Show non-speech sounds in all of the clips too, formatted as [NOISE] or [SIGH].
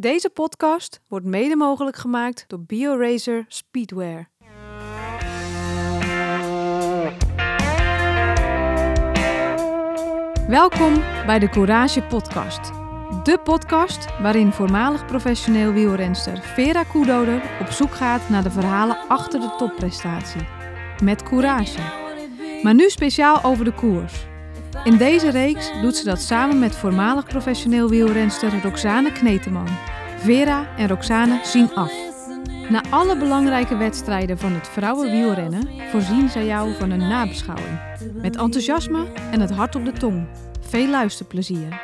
Deze podcast wordt mede mogelijk gemaakt door BioRacer Speedwear. Welkom bij de Courage Podcast. De podcast waarin voormalig professioneel wielrenster Vera Koedoder op zoek gaat naar de verhalen achter de topprestatie. Met courage. Maar nu speciaal over de koers. In deze reeks doet ze dat samen met voormalig professioneel wielrenster Roxane Kneteman. Vera en Roxane zien af. Na alle belangrijke wedstrijden van het vrouwenwielrennen voorzien zij jou van een nabeschouwing. Met enthousiasme en het hart op de tong. Veel luisterplezier.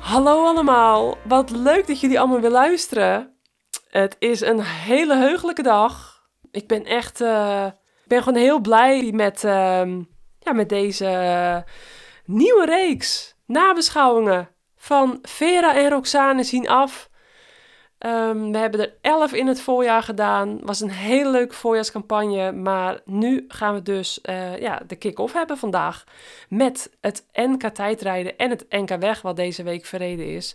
Hallo allemaal, wat leuk dat jullie allemaal weer luisteren. Het is een hele heugelijke dag. Ik ben echt, eh, ik ben gewoon heel blij met, ehm, ja, met deze nieuwe reeks nabeschouwingen van Vera en Roxane zien af. Ehm, we hebben er elf in het voorjaar gedaan. Was een hele leuke voorjaarscampagne. Maar nu gaan we dus eh, ja, de kick-off hebben vandaag. Met het NK tijdrijden en het NK weg, wat deze week verreden is.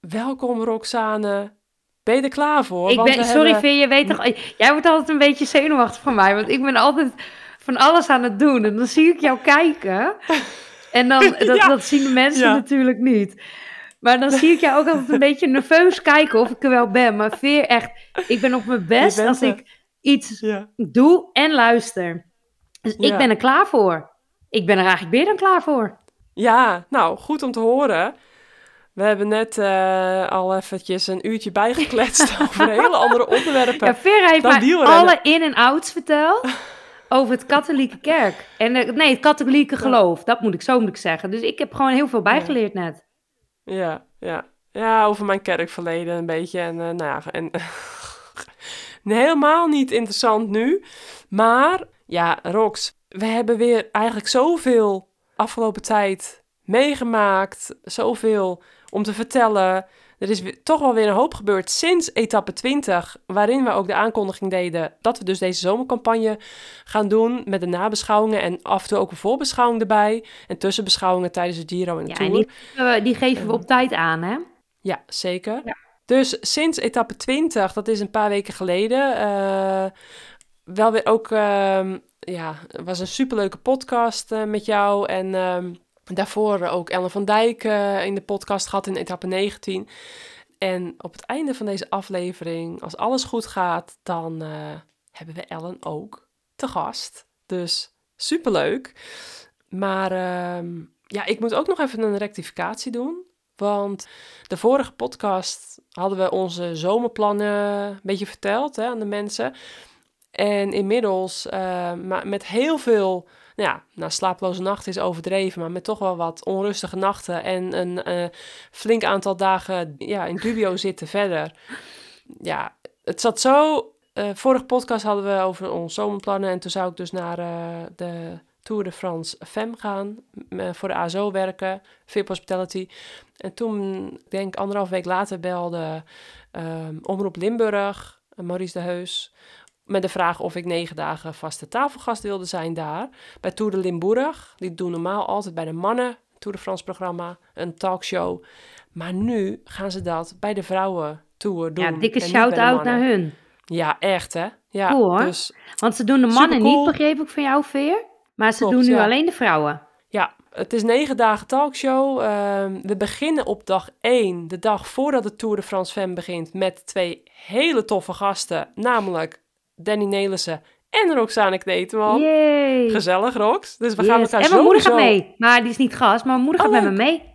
Welkom Roxane. Ben je er klaar voor? Ik ben, sorry hebben- Veer, je weet toch, jij wordt altijd een beetje zenuwachtig van mij, want ik ben altijd van alles aan het doen en dan zie ik jou kijken en dan, [LAUGHS] dat, Ja. dat zien de mensen natuurlijk niet. Maar dan zie ik jou ook altijd een [LAUGHS] beetje nerveus kijken of ik er wel ben. Maar Veer, echt, ik ben op mijn best als er. ik iets doe en luister. Dus ik ben er klaar voor. Ik ben er eigenlijk meer dan klaar voor. ja, nou, goed om te horen. We hebben net eh, al eventjes een uurtje bijgekletst [LAUGHS] over hele andere onderwerpen. Ja, Vera heeft mij alle in- en outs verteld over het katholieke kerk. En, nee, het katholieke geloof. Dat moet ik, zo moet ik zeggen. Dus ik heb gewoon heel veel bijgeleerd net. Ja, ja. Ja, over mijn kerkverleden een beetje. En, eh, nou ja, en [LAUGHS] Nee, helemaal niet interessant nu. Maar ja, Rox, we hebben weer eigenlijk zoveel afgelopen tijd meegemaakt. Zoveel om te vertellen. Er is toch wel weer een hoop gebeurd sinds etappe 20, waarin we ook de aankondiging deden dat we dus deze zomercampagne gaan doen met de nabeschouwingen en af en toe ook een voorbeschouwing erbij en tussenbeschouwingen tijdens de Giro en de Ja, Tour. en die, die geven we op tijd aan, hè? Ja, zeker. Ja. Dus sinds etappe 20, dat is een paar weken geleden, eh, wel weer ook, ehm, ja, het was een superleuke podcast eh, met jou. En ehm, daarvoor ook Ellen van Dijk eh, in de podcast gehad in etappe 19. En op het einde van deze aflevering, als alles goed gaat, dan eh, hebben we Ellen ook te gast. Dus superleuk. Maar ehm, ja, ik moet ook nog even een rectificatie doen. Want de vorige podcast hadden we onze zomerplannen een beetje verteld hè, aan de mensen. En inmiddels, eh, maar met heel veel, nou ja, nou, slaaploze nachten is overdreven, maar met toch wel wat onrustige nachten en een eh, flink aantal dagen ja, in dubio [LAUGHS] zitten verder. Ja, het zat zo. eh vorige podcast hadden we over onze zomerplannen en toen zou ik dus naar eh, de Tour de France Femme gaan, voor de ASO werken, VIP Hospitality. En toen, denk anderhalf week later, belde ehm, Omroep Limburg, Maurice de Heus, met de vraag of ik negen dagen vaste tafelgast wilde zijn daar. Bij Tour de Limburg. Die doen normaal altijd bij de mannen, Tour de France programma, een talkshow. Maar nu gaan ze dat bij de vrouwen Tour doen. Ja, dikke shout-out naar hun. Ja, echt hè. Ja, Cool, hoor. Dus Want ze doen de mannen niet, begreep ik van jou, Veer. Maar ze Klopt, doen nu ja. alleen de vrouwen. Ja, het is negen dagen talkshow. Ehm, we beginnen op dag 1, de dag voordat de Tour de France Femme begint, met twee hele toffe gasten, namelijk Danny Nelissen en Roxane Kneteman. Yay. Gezellig, Rox. Dus we gaan Yes. elkaar En mijn moeder gaat mee. Maar die is niet gast, maar mijn moeder Oh, gaat met leuk. me mee.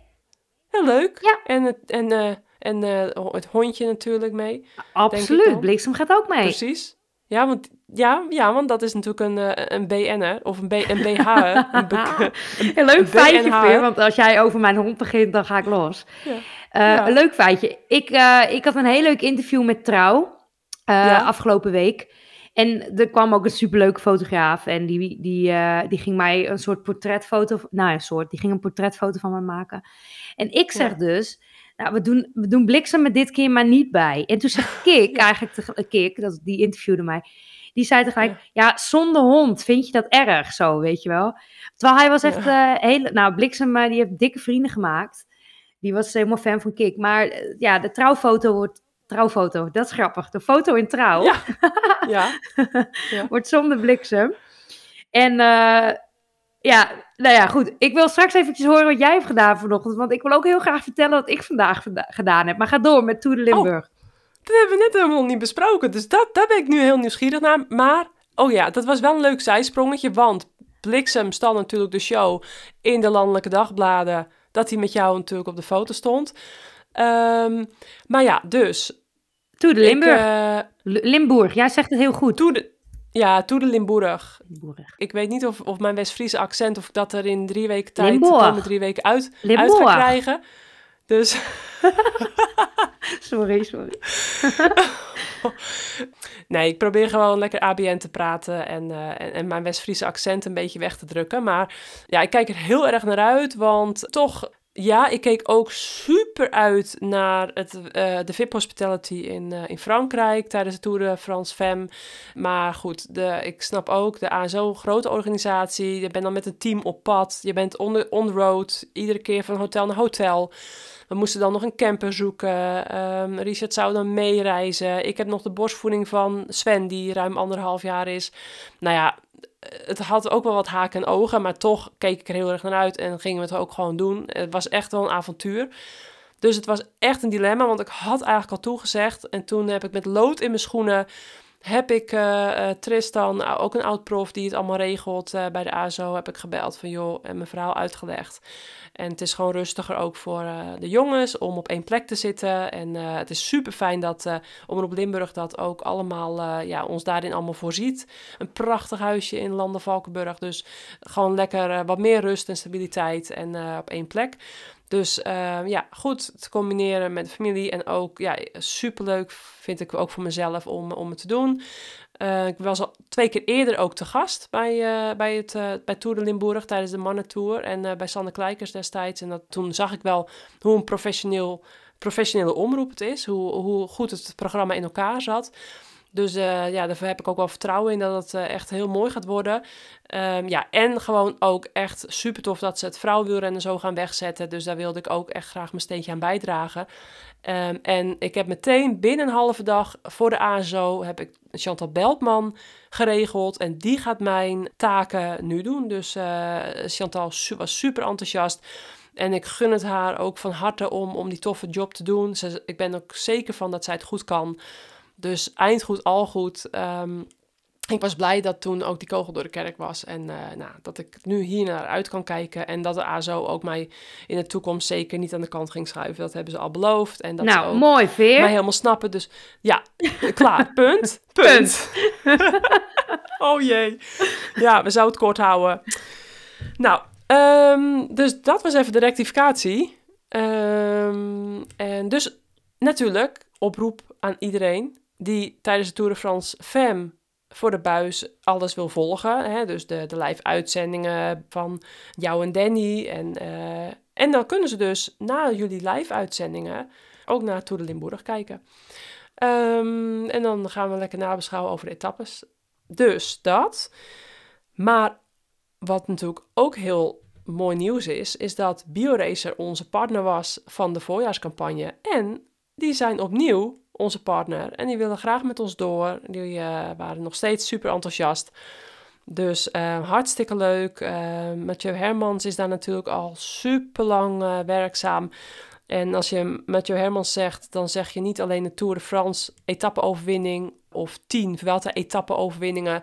Heel leuk. Ja. En, het, en, eh, en eh, het hondje natuurlijk mee. Absoluut. Bliksem gaat ook mee. Precies. Ja want, ja, ja, want dat is natuurlijk een, eh, een BN'er of een, B, een BH'er. [LAUGHS] een be- [LAUGHS] Een leuk Een feitje, want als jij over mijn hond begint, dan ga ik los. Ja. Ja. Een leuk feitje. Ik, ik had een heel leuk interview met Trouw Ja. afgelopen week. En er kwam ook een superleuke fotograaf en die, die, eh, die ging mij een soort portretfoto, nou een soort, die ging een portretfoto van me maken. En ik zeg Ja. dus, nou we doen, we doen bliksem er dit keer maar niet bij. En toen zegt [LAUGHS] Kik, eigenlijk Kik, dat, die interviewde mij, Die zei tegelijk, ja. zonder hond, vind je dat erg zo, weet je wel? Terwijl hij was echt, ja. hele, nou, Bliksem, die heeft dikke vrienden gemaakt. Die was helemaal fan van Kik. Maar ja, de trouwfoto wordt trouwfoto. Dat is grappig. De foto in trouw. Ja. [LAUGHS] ja. ja. wordt zonder bliksem. En uh, ja, nou ja, goed. Ik wil straks eventjes horen wat jij hebt gedaan vanochtend. Want ik wil ook heel graag vertellen wat ik vandaag gedaan heb. Maar ga door met Tour de Limburg. Oh, dat hebben we net helemaal niet besproken. Dus dat, daar ben ik nu heel nieuwsgierig naar. Maar, oh ja, dat was wel een leuk zijsprongetje. Want Bliksem stal natuurlijk de show in de landelijke dagbladen. Dat hij met jou natuurlijk op de foto stond. Um, maar ja, dus Toe de Limburg. Uh, Limburg, jij zegt het heel goed. Toe de, ja, Toe de Limburg. Limburg. Ik weet niet of, of mijn West-Friese accent, of ik dat er in drie weken tijd, de komende drie weken uit, uit ga krijgen. Dus... [LAUGHS] sorry, sorry. [LAUGHS] nee, ik probeer gewoon lekker ABN te praten en, uh, en, en, mijn West-Friese accent een beetje weg te drukken. Maar ja, ik kijk er heel erg naar uit, want toch ja, ik keek ook super uit naar het, uh, de VIP Hospitality in, uh, in Frankrijk tijdens de Tour de France Femme. Maar goed, de, ik snap ook, de ASO, grote organisatie. Je bent dan met een team op pad. Je bent on the, on road, iedere keer van hotel naar hotel. We moesten dan nog een camper zoeken. Um, Richard zou dan meereizen. Ik heb nog de borstvoeding van Sven, die ruim anderhalf jaar is. Nou ja, het had ook wel wat haken en ogen, maar toch keek ik er heel erg naar uit en gingen we het ook gewoon doen. Het was echt wel een avontuur. Dus het was echt een dilemma, want ik had eigenlijk al toegezegd. En toen heb ik met lood in mijn schoenen heb ik uh, Tristan, ook een oud prof die het allemaal regelt bij de ASO, heb ik gebeld van joh en mijn verhaal uitgelegd. En het is gewoon rustiger ook voor de jongens om op één plek te zitten. En het is super fijn dat Omroep Limburg dat ook allemaal, ja, ons daarin allemaal voorziet. Een prachtig huisje in Landen Valkenburg. Dus gewoon lekker wat meer rust en stabiliteit en op één plek. Dus uh, ja, goed te combineren met familie. En ook ja, superleuk vind ik ook voor mezelf om, om het te doen. Uh, ik was al twee keer eerder ook te gast bij, uh, bij, het, bij Tour de Limburg tijdens de Mannentour. En bij Sanne Kleikers destijds. En dat, toen zag ik wel hoe een professioneel, professionele omroep het is. Hoe, hoe goed het programma in elkaar zat. Dus uh, ja, daar heb ik ook wel vertrouwen in dat het uh, echt heel mooi gaat worden. Um, ja, en gewoon ook echt super tof dat ze het vrouwenwielrennen zo gaan wegzetten. Dus daar wilde ik ook echt graag mijn steentje aan bijdragen. Um, en ik heb meteen binnen een halve dag voor de ASO heb ik Chantal Beltman geregeld. En die gaat mijn taken nu doen. Dus uh, Chantal was super enthousiast. En ik gun het haar ook van harte om, om die toffe job te doen. Ze, ik ben ook zeker van dat zij het goed kan. Dus eind goed, al goed. Um, ik was blij dat toen ook die kogel door de kerk was. En uh, nou, dat ik nu hier naar uit kan kijken. En dat de ASO ook mij in de toekomst zeker niet aan de kant ging schuiven. Dat hebben ze al beloofd. En dat nou, mooi, Veer. mij helemaal snappen. Dus ja, [LAUGHS] klaar. Punt. [LAUGHS] Punt. [LAUGHS] oh jee. Ja, we zouden het kort houden. Nou, um, dus dat was even de rectificatie. Um, en dus natuurlijk oproep aan iedereen die tijdens de Tour de France Femme voor de buis alles wil volgen. Hè? Dus de, de live uitzendingen van jou en Danny. En, uh, en dan kunnen ze dus na jullie live uitzendingen ook naar Tour de Limburg kijken. Um, en dan gaan we lekker nabeschouwen over de etappes. Dus dat. Maar wat natuurlijk ook heel mooi nieuws is, is dat BioRacer onze partner was van de voorjaarscampagne. En die zijn opnieuw onze partner. En die willen graag met ons door. Die uh, waren nog steeds super enthousiast. Dus uh, hartstikke leuk. Uh, Mathieu Hermans is daar natuurlijk al super lang werkzaam. En als je Mathieu Hermans zegt, dan zeg je niet alleen de Tour de France etappeoverwinning of tien Vuelta etappeoverwinningen,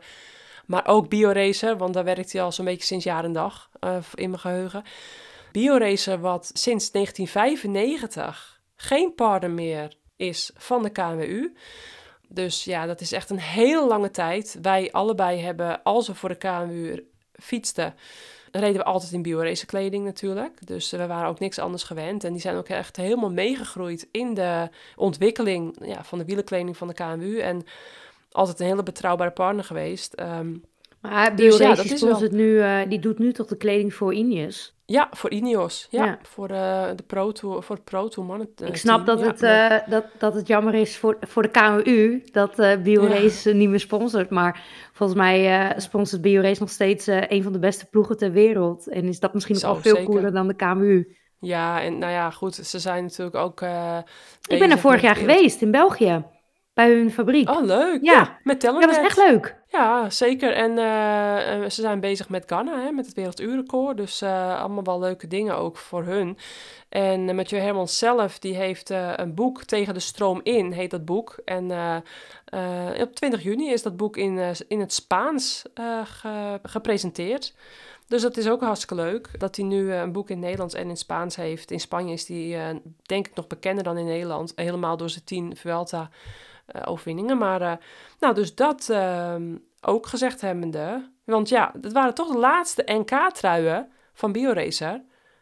maar ook BioRacer, want daar werkt hij al zo'n beetje sinds jaar en dag in mijn geheugen. BioRacer wat sinds 1995 geen partner meer is van de KNWU. Dus ja, dat is echt een hele lange tijd. Wij allebei hebben, als we voor de KNWU fietsten, reden we altijd in biorace kleding natuurlijk. Dus we waren ook niks anders gewend. En die zijn ook echt helemaal meegegroeid in de ontwikkeling ja, van de wielenkleding van de KNWU. En altijd een hele betrouwbare partner geweest. Um, Maar Dus ja, wel- nu, eh, die doet nu toch de kleding voor Ineos. Ja, voor Ineos. Ja, Ja. Voor, eh, de Pro Tour, voor het Pro Tour mannen. eh, Ik snap team. dat, het, dat, dat het jammer is voor, voor de KMU dat eh BioRace niet meer sponsort. Maar volgens mij sponsort BioRace nog steeds een van de beste ploegen ter wereld. En is dat misschien nog veel zeker. cooler dan de KMU. Ja, en nou ja, goed, ze zijn natuurlijk ook. Ik ben er vorig jaar geweest in België. Bij hun fabriek. Oh, leuk. Ja. Ja, met dat Telenet. was echt leuk. Ja, zeker. En eh, eh, ze zijn bezig met Ghana, hè, met het werelduurrecord. Dus eh, allemaal wel leuke dingen ook voor hun. En uh, Mathieu Hermans zelf, die heeft een boek, Tegen de stroom in, heet dat boek. En op 20 juni is dat boek in, in het Spaans ge- gepresenteerd. Dus dat is ook hartstikke leuk. Dat hij nu een boek in het Nederlands en in het Spaans heeft. In Spanje is hij denk ik nog bekender dan in Nederland. Helemaal door zijn tien Vuelta overwinningen. Maar uh, nou, dus dat uh, ook gezegd hebbende. Want ja, het waren toch de laatste NK-truien van BioRacer.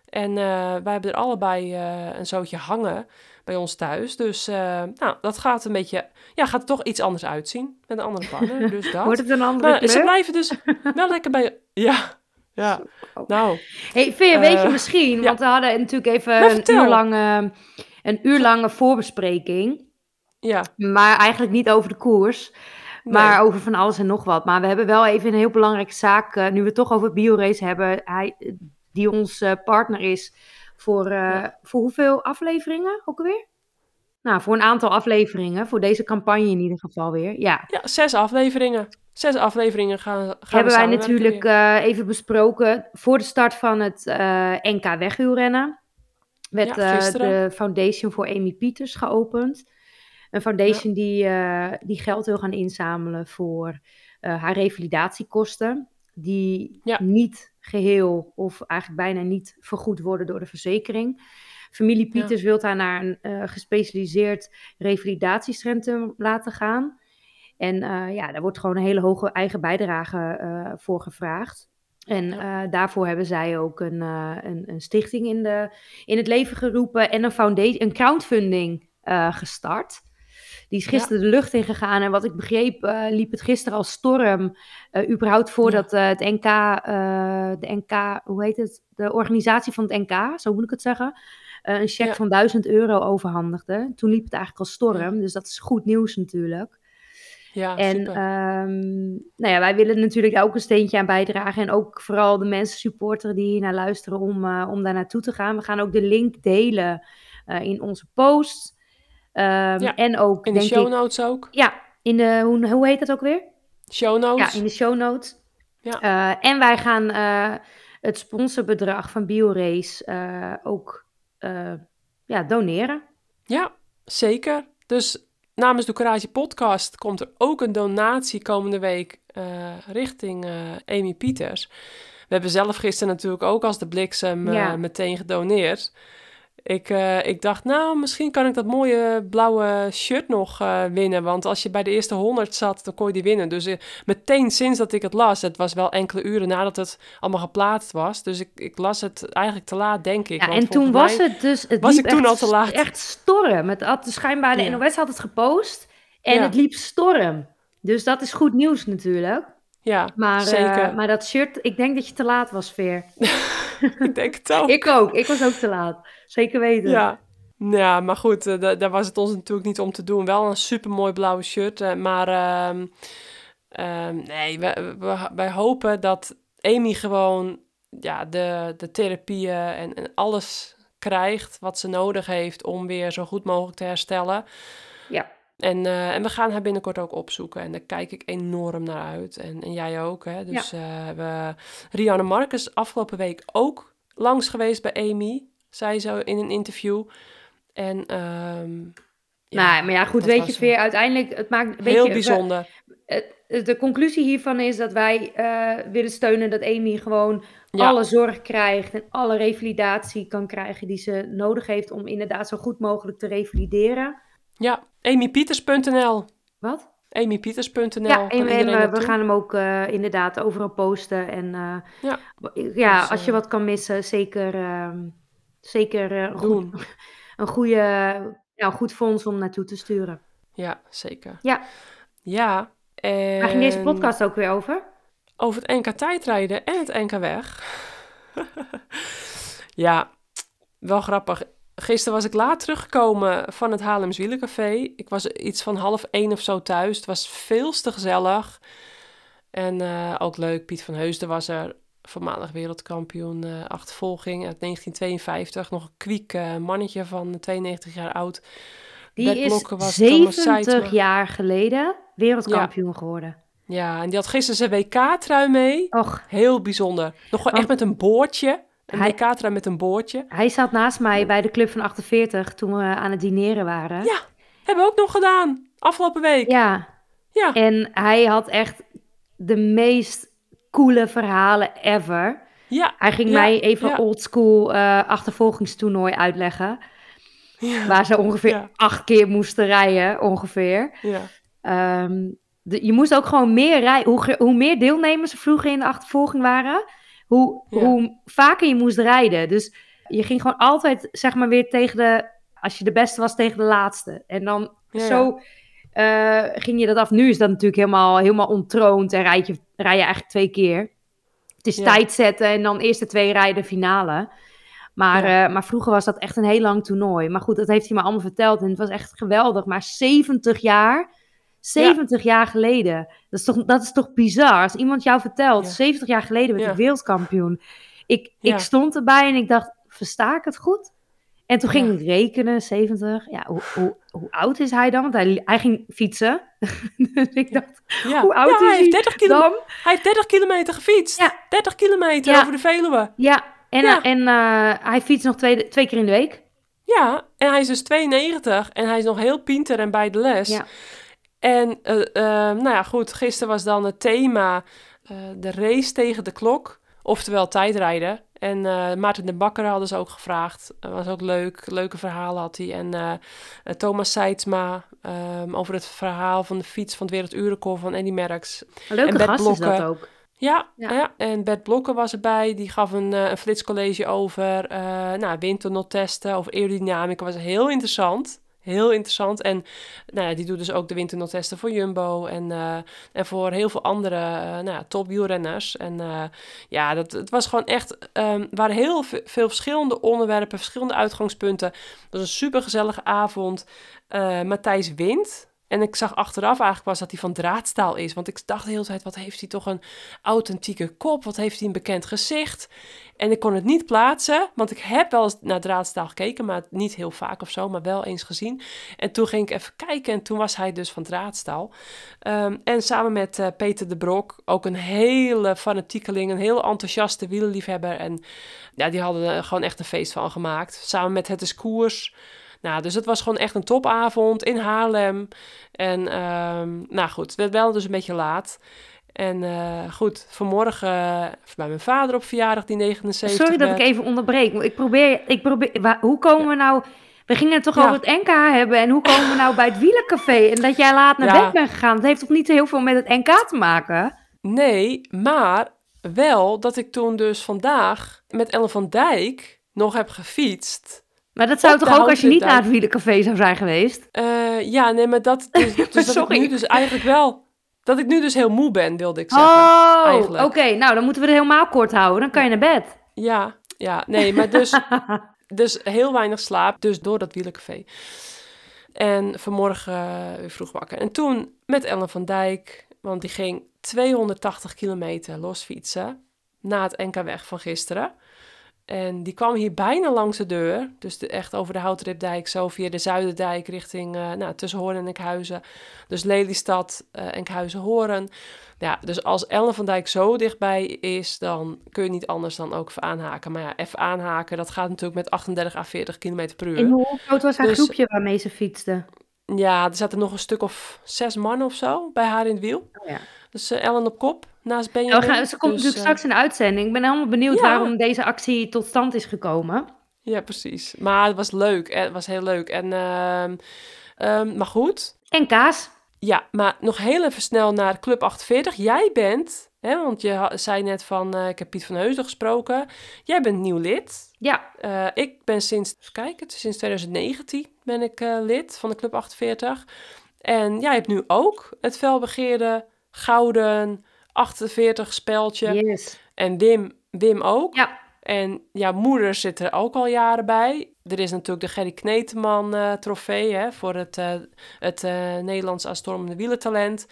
En uh, wij hebben er allebei uh, een zootje hangen bij ons thuis. Dus uh, nou, dat gaat een beetje, ja, gaat er toch iets anders uitzien. Met een andere partner, [LAUGHS] dus dat. Wordt het een andere maar, kleur? Ze blijven dus wel lekker bij, ja, ja. Nou. Hey, Veer, weet je misschien, want we hadden natuurlijk even nou, een uur, lange, een uur lange voorbespreking. Ja. Maar eigenlijk niet over de koers. Maar nee. over van alles en nog wat. Maar we hebben wel even een heel belangrijke zaak. Uh, nu we het toch over BioRace hebben. Hij, die ons uh, partner is voor, uh, ja. voor hoeveel afleveringen ook alweer? Nou, voor een aantal afleveringen. Voor deze campagne in ieder geval weer. Ja, ja zes afleveringen. Zes afleveringen gaan, gaan Hebben we wij natuurlijk even besproken. Voor de start van het NK wegwielrennen. Werd ja, de Foundation voor Amy Pieters geopend. Een foundation ja. die, uh, die geld wil gaan inzamelen voor uh, haar revalidatiekosten. Die ja. niet geheel of eigenlijk bijna niet vergoed worden door de verzekering. Familie Pieters ja. wil haar naar een uh, gespecialiseerd revalidatiecentrum laten gaan. En ja, daar wordt gewoon een hele hoge eigen bijdrage voor gevraagd. En ja. daarvoor hebben zij ook een, een, een, stichting in, de, in het leven geroepen en een, foundation, een crowdfunding gestart. Die is gisteren ja. de lucht in gegaan. En wat ik begreep, uh, liep het gisteren als storm. Uh, überhaupt voordat uh, het NK, de NK, hoe heet het? De organisatie van het NK, zo moet ik het zeggen. een cheque ja. van 1000 euro overhandigde. Toen liep het eigenlijk als storm. Dus dat is goed nieuws natuurlijk. Ja, en um, nou ja, wij willen natuurlijk daar ook een steentje aan bijdragen. En ook vooral de mensen supporteren die hier naar luisteren om, om daar naartoe te gaan. We gaan ook de link delen in onze post. Um, ja, en ook, in de denk show notes ik, ook. Ja, in de, hoe, hoe heet dat ook weer? Show notes. Ja, in de show notes. Ja. Uh, en wij gaan uh, het sponsorbedrag van BioRace uh, ook ja, doneren. Ja, zeker. Dus namens de Courage Podcast komt er ook een donatie komende week richting Amy Pieters. We hebben zelf gisteren natuurlijk ook als de bliksem ja. meteen gedoneerd. Ik, uh, ik dacht, nou, misschien kan ik dat mooie blauwe shirt nog uh, winnen. Want als je bij de eerste 100 zat, dan kon je die winnen. Dus uh, meteen sinds dat ik het las, het was wel enkele uren nadat het allemaal geplaatst was. Dus ik, ik las het eigenlijk te laat, denk ik. Ja, en toen was het dus, het was ik toen echt, al te laat. echt storm. Het had schijnbaar, de ja. NOS had het gepost en ja. het liep storm. Dus dat is goed nieuws natuurlijk. Ja, maar, zeker. maar dat shirt, ik denk dat je te laat was, Veer. [LAUGHS] ik denk het ook. ik ook, ik was ook te laat. Zeker weten. Ja, ja maar goed, uh, daar was het ons natuurlijk niet om te doen. Wel een supermooi blauwe shirt, uh, maar uh, nee, wij, we, wij hopen dat Amy gewoon ja, de, de therapieën en, en alles krijgt wat ze nodig heeft om weer zo goed mogelijk te herstellen. Ja. En, uh, en we gaan haar binnenkort ook opzoeken. En daar kijk ik enorm naar uit. En, en jij ook. Hè? Dus ja. uh, we, Rianne Marcus afgelopen week ook langs geweest bij Amy. Zei zo in een interview. En um, ja, nou, maar ja, goed, weet je, weer uiteindelijk, het maakt een heel bijzonder. We, de conclusie hiervan is dat wij uh, willen steunen dat Amy gewoon ja. alle zorg krijgt en alle revalidatie kan krijgen die ze nodig heeft om inderdaad zo goed mogelijk te revalideren. Ja, amypieters.nl. Wat? amypieters.nl. Ja, en, en uh, we gaan hem ook uh, inderdaad overal posten. En uh, ja, ja dus, als je wat kan missen, zeker, zeker een, goed, [LAUGHS] een, goede, goed fonds om naartoe te sturen. Ja, zeker. Ja. Ja. En... Waar ging deze podcast ook weer over? over het NK tijdrijden en het NK weg. [LAUGHS] ja, wel grappig. Gisteren was ik laat teruggekomen van het Haarlems Wielencafé. Ik was iets van half één of zo thuis. Het was veel te gezellig. En eh, ook leuk, Piet van Heusden was er, voormalig wereldkampioen uh, achtervolging uit 1952. Nog een kwiek uh, mannetje van 92 jaar oud. Die is Blokker was 70 Thomas Seidsma. jaar geleden wereldkampioen geworden. Ja, en die had gisteren zijn WK-trui mee. Och, Heel bijzonder. Nog gewoon echt met een boordje. Een Hij- WK-trui met een boordje. hij zat naast mij bij de Club van 48 toen we aan het dineren waren. Ja, hebben we ook nog gedaan. Afgelopen week. Ja, Ja. en hij had echt de meest coole verhalen ever. Ja. Hij ging Ja, mij even ja. oldschool eh achtervolgingstoernooi uitleggen. Ja. Waar ze ongeveer acht keer moesten rijden, ongeveer. ja. Ehm, de- je moest ook gewoon meer rijden. Hoe, hoe meer deelnemers er vroeger in de achtervolging waren, hoe, Ja. hoe vaker je moest rijden. Dus je ging gewoon altijd, zeg maar, weer tegen de... Als je de beste was, tegen de laatste. En dan Ja, zo eh, ging je dat af. Nu is dat natuurlijk helemaal, helemaal ontroond en rijd je, rij je eigenlijk twee keer. Het is tijd zetten en dan eerste twee rijden finale. Maar, eh, maar vroeger was dat echt een heel lang toernooi. Maar goed, dat heeft hij me allemaal verteld. En het was echt geweldig. Maar 70 jaar, 70 jaar geleden. Dat is, toch, dat is toch bizar? Als iemand jou vertelt, Ja. 70 jaar geleden werd ik wereldkampioen. Ik, ik stond erbij en ik dacht, versta ik het goed? En toen ging ik rekenen, 70. Ja, hoe, hoe, hoe oud is hij dan? Want hij, hij ging fietsen. [LAUGHS] dus ik dacht, Ja. Hoe oud Ja, is hij heeft 30 kilo- dan? Hij heeft 30 kilometer gefietst. Ja. 30 kilometer over de Veluwe. Ja, en, Ja. eh, en eh, hij fietst nog twee, twee keer in de week. Ja, en hij is dus 92 en hij is nog heel pinter en bij de les. En eh, eh, nou ja, goed, gisteren was dan het thema eh, de race tegen de klok, oftewel tijdrijden. En eh, Maarten de Bakker hadden ze ook gevraagd. Dat was ook leuk, leuke verhalen had hij. En Thomas Seidsma ehm, over het verhaal van de fiets van het werelduurrecord van Eddy Merckx. Leuke En Bert gast is dat ook. Ja, Ja. ja. en Bert Blokker was erbij. Die gaf een, een flitscollege over eh nou, windtunneltesten, over aerodynamica. was heel interessant. Heel interessant. En nou ja, die doet dus ook de windtunneltesten voor Jumbo en, eh, en voor heel veel andere eh nou ja, topwielrenners. En eh, ja, dat, het was gewoon echt... er waren heel ve- veel verschillende onderwerpen, verschillende uitgangspunten. Het was een supergezellige avond. Eh, Matthijs wint. En ik zag achteraf eigenlijk pas dat hij van draadstaal is. Want ik dacht de hele tijd, wat heeft hij toch een authentieke kop? Wat heeft hij een bekend gezicht? En ik kon het niet plaatsen, want ik heb wel eens naar draadstaal gekeken, maar niet heel vaak of zo, maar wel eens gezien. En toen ging ik even kijken en toen was hij dus van draadstaal. Ehm, en samen met eh, Peter de Brok, ook een hele fanatiekeling, een heel enthousiaste wielerliefhebber. En ja, die hadden er gewoon echt een feest van gemaakt. Samen met Het is. Nou, dus het was gewoon echt een topavond in Haarlem. En ehm, nou goed, het werd wel dus een beetje laat. En eh, goed, vanmorgen eh, bij mijn vader op verjaardag, die 79 Sorry dat ik even onderbreek. Ik probeer, ik probeer waar- hoe komen we nou... We gingen het toch Ja. over het NK hebben. En hoe komen we nou bij het wielencafé? En dat jij laat naar Ja. bed bent gegaan. Dat heeft toch niet heel veel met het NK te maken? Nee, maar wel dat ik toen dus vandaag met Ellen van Dijk nog heb gefietst. Maar dat zou Op toch ook als je niet naar het wielencafé zou zijn geweest? Eh, ja, nee, maar dat, dus, [LAUGHS] dus dat ik nu dus eigenlijk wel... Dat ik nu dus heel moe ben, wilde ik zeggen. Oh, oké. Nou, dan moeten we het helemaal kort houden. Dan kan je naar bed. Ja, ja, nee, maar dus, [LAUGHS] dus heel weinig slaap, dus door dat wielencafé. En vanmorgen eh, weer vroeg wakker. En toen met Ellen van Dijk, want die ging 280 kilometer losfietsen na het NK weg van gisteren. En die kwam hier bijna langs de deur, dus de, echt over de Houtripdijk, zo via de Zuiderdijk richting eh, nou, tussen Hoorn en Enkhuizen. Dus Lelystad, eh Enkhuizen, Hoorn. Ja, dus als Ellen van Dijk zo dichtbij is, dan kun je niet anders dan ook even aanhaken. Maar ja, even aanhaken, dat gaat natuurlijk met 38 à 40 km per uur. En hoe groot was haar Dus- groepje waarmee ze fietste? Ja, er zaten nog een stuk of zes man of zo bij haar in het wiel. Oh, ja. Dus eh, Ellen op kop, naast Ja, Benjamin. we gaan, ze komt Dus, natuurlijk eh, straks in de uitzending. Ik ben helemaal benieuwd Ja. waarom deze actie tot stand is gekomen. Ja, precies. Maar het was leuk. Het was heel leuk. En, ehm, ehm, maar goed. En kaas. Ja, maar nog heel even snel naar Club 48. Jij bent, hè, want je zei net van, eh, ik heb Piet van Heusden gesproken. Jij bent nieuw lid. Ja, ik ben sinds, even kijken, sinds 2019 ben ik lid van de Club 48. En jij hebt nu ook het felbegeerde gouden 48 speltje. Yes. En Wim, Wim ook. Ja. En ja, moeder zit er ook al jaren bij. Er is natuurlijk de Gerry Kneteman eh, trofee hè, voor het, eh, het eh, Nederlands aanstormende wielertalent.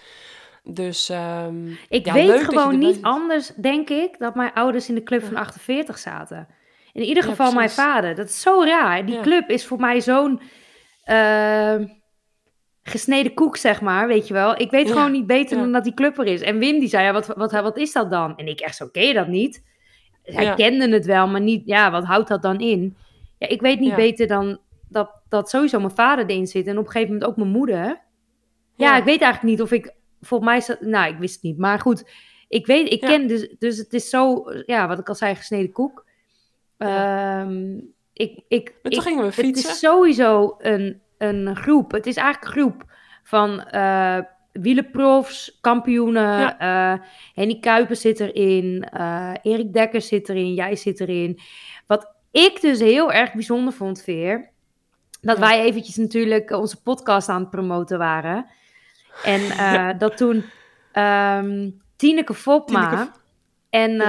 Dus ehm, Ik ja, weet gewoon niet anders, denk ik, dat mijn ouders in de club van 48 zaten. In ieder Ja, geval mijn vader. Dat is zo raar. Die club is voor mij zo'n eh, gesneden koek, zeg maar, weet je wel. Ik weet Ja, gewoon niet beter ja. dan dat die club er is. En Wim die zei, ja, wat, wat, wat is dat dan? En ik echt zo, ken je dat niet? Hij Ja. kende het wel, maar niet, ja, wat houdt dat dan in? Ja, ik weet niet beter dan dat, dat sowieso mijn vader erin zit. En op een gegeven moment ook mijn moeder. Ja, ik weet eigenlijk niet of ik, volgens mij, nou, ik wist het niet. Maar goed, ik weet, ik ken dus, dus het is zo, ja, wat ik al zei, gesneden koek. Ehm, ik, ik, ik, toen gingen we het fietsen. is sowieso een, een groep. Het is eigenlijk een groep van eh wielerprofs, kampioenen. eh Henny Kuipers zit erin. eh Erik Dekker zit erin. Jij zit erin. Wat ik dus heel erg bijzonder vond, Veer. Dat Ja. wij eventjes natuurlijk onze podcast aan het promoten waren. En [LAUGHS] Ja. dat toen ehm Tineke Fopma Tineke en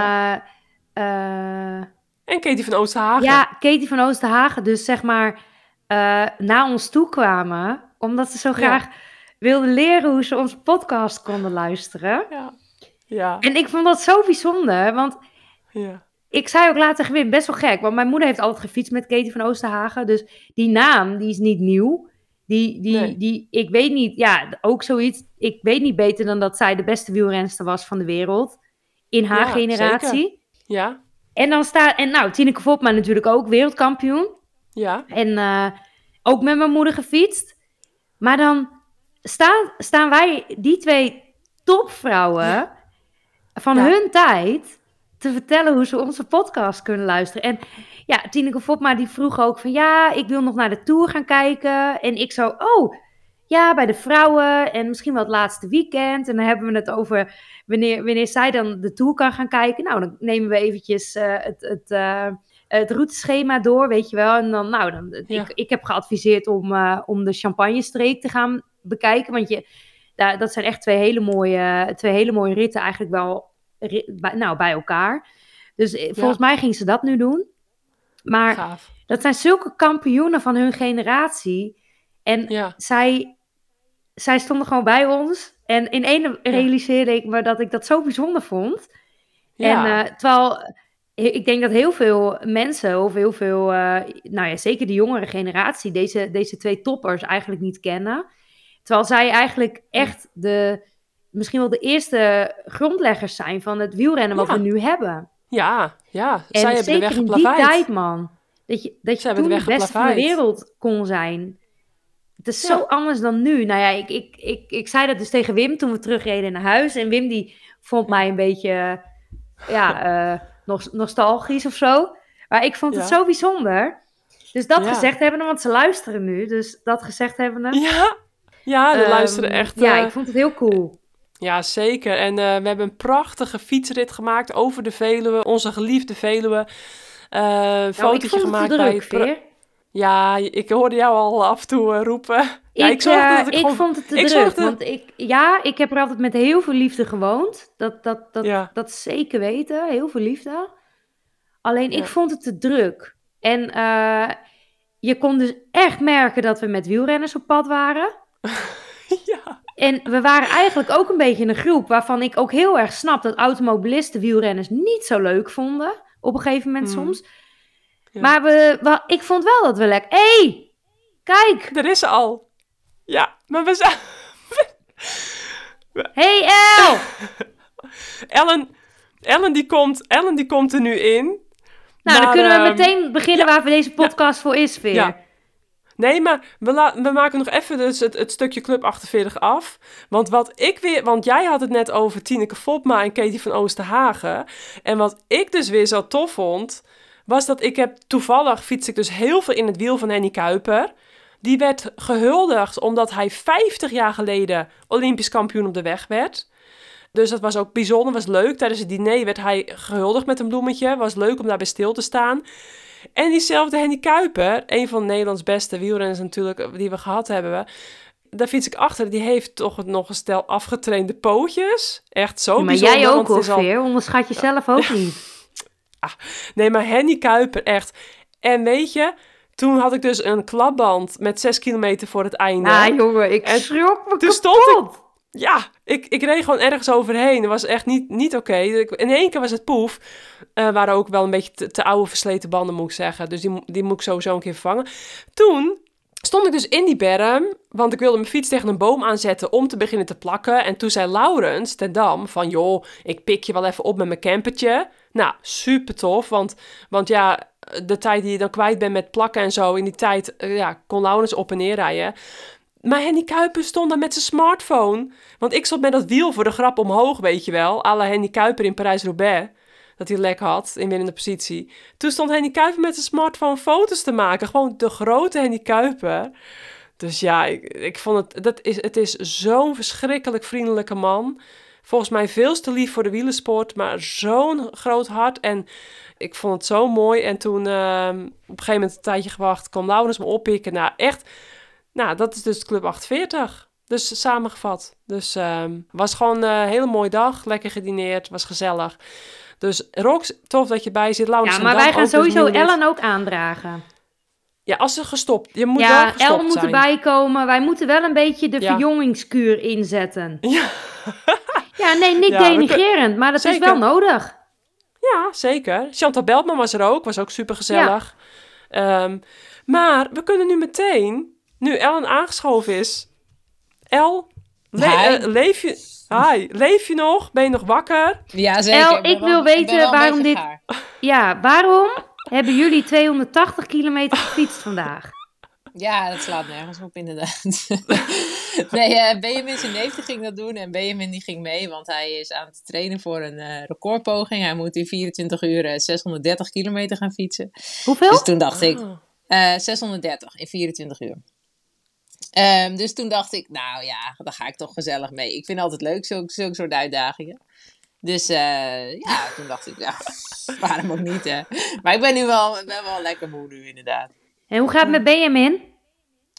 En Katie van Oosterhagen. ja, Katie van Oosterhagen dus zeg maar eh naar ons toe kwamen. Omdat ze zo graag wilden leren hoe ze onze podcast konden luisteren. Ja. Ja. En ik vond dat zo bijzonder, want ja. ik zei ook later gewin best wel gek. Want mijn moeder heeft altijd gefietst met Katie van Oosterhagen. Dus die naam, die is niet nieuw. Die, die, Nee. die, ik weet niet, ja, ook zoiets. Ik weet niet beter dan dat zij de beste wielrenster was van de wereld. In haar Ja, generatie. Ja. En dan staat, en nou, Tineke Vopma natuurlijk ook wereldkampioen. Ja. En eh, ook met mijn moeder gefietst. Maar dan staan, staan wij, die twee topvrouwen van Ja. hun tijd, te vertellen hoe ze onze podcast kunnen luisteren. En ja, Tineke Vopma die vroeg ook van, ja, ik wil nog naar de Tour gaan kijken. En ik zo, oh, ja, bij de vrouwen en misschien wel het laatste weekend. En dan hebben we het over wanneer, wanneer zij dan de Tour kan gaan kijken. Nou, dan nemen we eventjes eh, het... het eh, het routeschema door, weet je wel. En dan, nou, dan, Ja. ik, ik heb geadviseerd om, eh, om de Champagne-streek te gaan bekijken. Want je, daar, dat zijn echt twee hele mooie, twee hele mooie ritten eigenlijk wel bij, nou, bij elkaar. Dus eh, volgens mij ging ze dat nu doen. Maar Gaaf. dat zijn zulke kampioenen van hun generatie. En Ja. zij, zij stonden gewoon bij ons. En in één realiseerde ik me dat ik dat zo bijzonder vond. Ja. En eh, terwijl ik denk dat heel veel mensen, of heel veel, eh, nou ja, zeker de jongere generatie, deze, deze twee toppers eigenlijk niet kennen. Terwijl zij eigenlijk echt de, misschien wel de eerste grondleggers zijn van het wielrennen wat Ja. we nu hebben. ja. Ja. En Zij hebben de weg in die geplaveid. tijd, man. Dat je, dat je Zij toen de de beste van de geplaveid. wereld kon zijn. Het is Ja. zo anders dan nu. Nou ja, ik, ik, ik, ik zei dat dus tegen Wim toen we terugreden naar huis. En Wim die vond mij een beetje, ja, eh, nos- nostalgisch of zo. Maar ik vond het Ja. zo bijzonder. Dus dat Ja. gezegd hebben, want ze luisteren nu. Dus dat gezegd hebben. Ja. Ja, we Ehm, luisteren echt. Ja, eh, ik vond het heel cool. Ja, zeker. En eh, we hebben een prachtige fietsrit gemaakt over de Veluwe, onze geliefde Veluwe. Eh Nou, fotootje gemaakt bij... druk. Ja, ik hoorde jou al af en toe eh, roepen. Ja, ik, zorgde eh, dat ik ik gewoon- vond het te ik druk. zorgde- Want ik, ja, ik heb er altijd met heel veel liefde gewoond. Dat, dat, dat, Ja. dat zeker weten. Heel veel liefde. Alleen Ja. ik vond het te druk. En eh, je kon dus echt merken dat we met wielrenners op pad waren. [LAUGHS] ja. En we waren eigenlijk ook een beetje een groep waarvan ik ook heel erg snap dat automobilisten wielrenners niet zo leuk vonden. Op een gegeven moment Hmm. soms. Ja. Maar we, we- ik vond wel dat we lekker. Hé, hey, kijk! Er is ze al. Ja, maar we zijn... [LAUGHS] Hey El! [LAUGHS] Ellen, Ellen, die komt, Ellen die komt er nu in. Nou, dan kunnen we ehm, meteen beginnen waar we deze podcast voor is, Veer. Ja. Nee, maar we, la- we maken nog even dus het, het stukje Club 48 af. Want wat ik weer... Want jij had het net over Tineke Fopma en Katie van Oosterhagen. En wat ik dus weer zo tof vond... was dat ik heb... Toevallig fiets ik dus heel veel in het wiel van Henny Kuiper. Die werd gehuldigd omdat hij 50 jaar geleden Olympisch kampioen op de weg werd. Dus dat was ook bijzonder, was leuk. Tijdens het diner werd hij gehuldigd met een bloemetje. Was leuk om daarbij stil te staan. En diezelfde Henny Kuiper, een van Nederlands beste wielrenners natuurlijk, die we gehad hebben. daar fiets ik achter. Die heeft toch nog een stel afgetrainde pootjes. Echt zo Ja, maar bijzonder. jij ook al- ongeveer. Onderschat jezelf ook niet. Nee, maar Henny Kuiper, echt. En weet je, toen had ik dus een klapband met 6 kilometer voor het einde. Ah, jongen, ik En schrok me toen stond. Ja, ik, ik reed gewoon ergens overheen. Dat was echt niet, niet oké. In één keer was het poef. Eh waren ook wel een beetje te, te oude versleten banden, moet ik zeggen. Dus die, die moet ik sowieso een keer vervangen. Toen stond ik dus in die berm, want ik wilde mijn fiets tegen een boom aanzetten om te beginnen te plakken. En toen zei Laurens ten Dam van, joh, ik pik je wel even op met mijn campertje. Nou, super tof, want, want ja, de tijd die je dan kwijt bent met plakken en zo, in die tijd eh, ja, kon Laurens op en neer rijden. Maar Henny Kuiper stond daar met zijn smartphone. Want ik stond met dat wiel voor de grap omhoog, weet je wel. la Henny Kuiper in Parijs-Roubaix. Dat hij lek had in winnende positie. Toen stond Henny Kuiper met zijn smartphone foto's te maken. Gewoon de grote Henny Kuiper. Dus ja, ik, ik vond het... Dat is, het is zo'n verschrikkelijk vriendelijke man. Volgens mij veel te lief voor de wielersport. Maar zo'n groot hart. En ik vond het zo mooi. En toen ehm, op een gegeven moment een tijdje gewacht... kwam Laurens me oppikken. Nou, echt... Nou, dat is dus Club 48. Dus samengevat. Dus ehm was gewoon een hele mooie dag. Lekker gedineerd. Was gezellig. Dus Rox, tof dat je bij zit. Laurens Ja, maar wij gaan dus sowieso. Ellen ook aandragen. Ja, als ze gestopt. Je moet wel ja, gestopt Ellen moet zijn. erbij komen. Wij moeten wel een beetje de Ja. verjongingskuur inzetten. Ja. [LAUGHS] Ja, nee, niet Ja, denigrerend, maar dat is wel nodig. Ja, zeker. Chantal Beltman was er ook. Was ook super gezellig. maar we kunnen nu meteen, nu Ellen aangeschoven is. El, le- eh, leef je... Hi, leef je nog? Ben je nog wakker? Ja, zeker. El, ik wil weten waarom dit- gaar. Ja, waarom hebben jullie 280 kilometer gefietst vandaag? Ja, dat slaat nergens op inderdaad. [LAUGHS] nee, eh Benjamin zijn neef ging dat doen en Benjamin die ging mee, want hij is aan het trainen voor een eh, recordpoging. Hij moet in 24 uur eh, 630 kilometer gaan fietsen. Hoeveel? Dus toen dacht ik, Ah. eh 630 in 24 uur. Ehm, dus toen dacht ik, nou ja, daar ga ik toch gezellig mee. Ik vind het altijd leuk, zulke, zulke soort uitdagingen. Dus eh, ja, toen dacht ik, ja, [LAUGHS] waarom ook niet, hè. Maar ik ben nu wel, ben wel lekker moe nu, inderdaad. En hoe gaat het met Benjamin?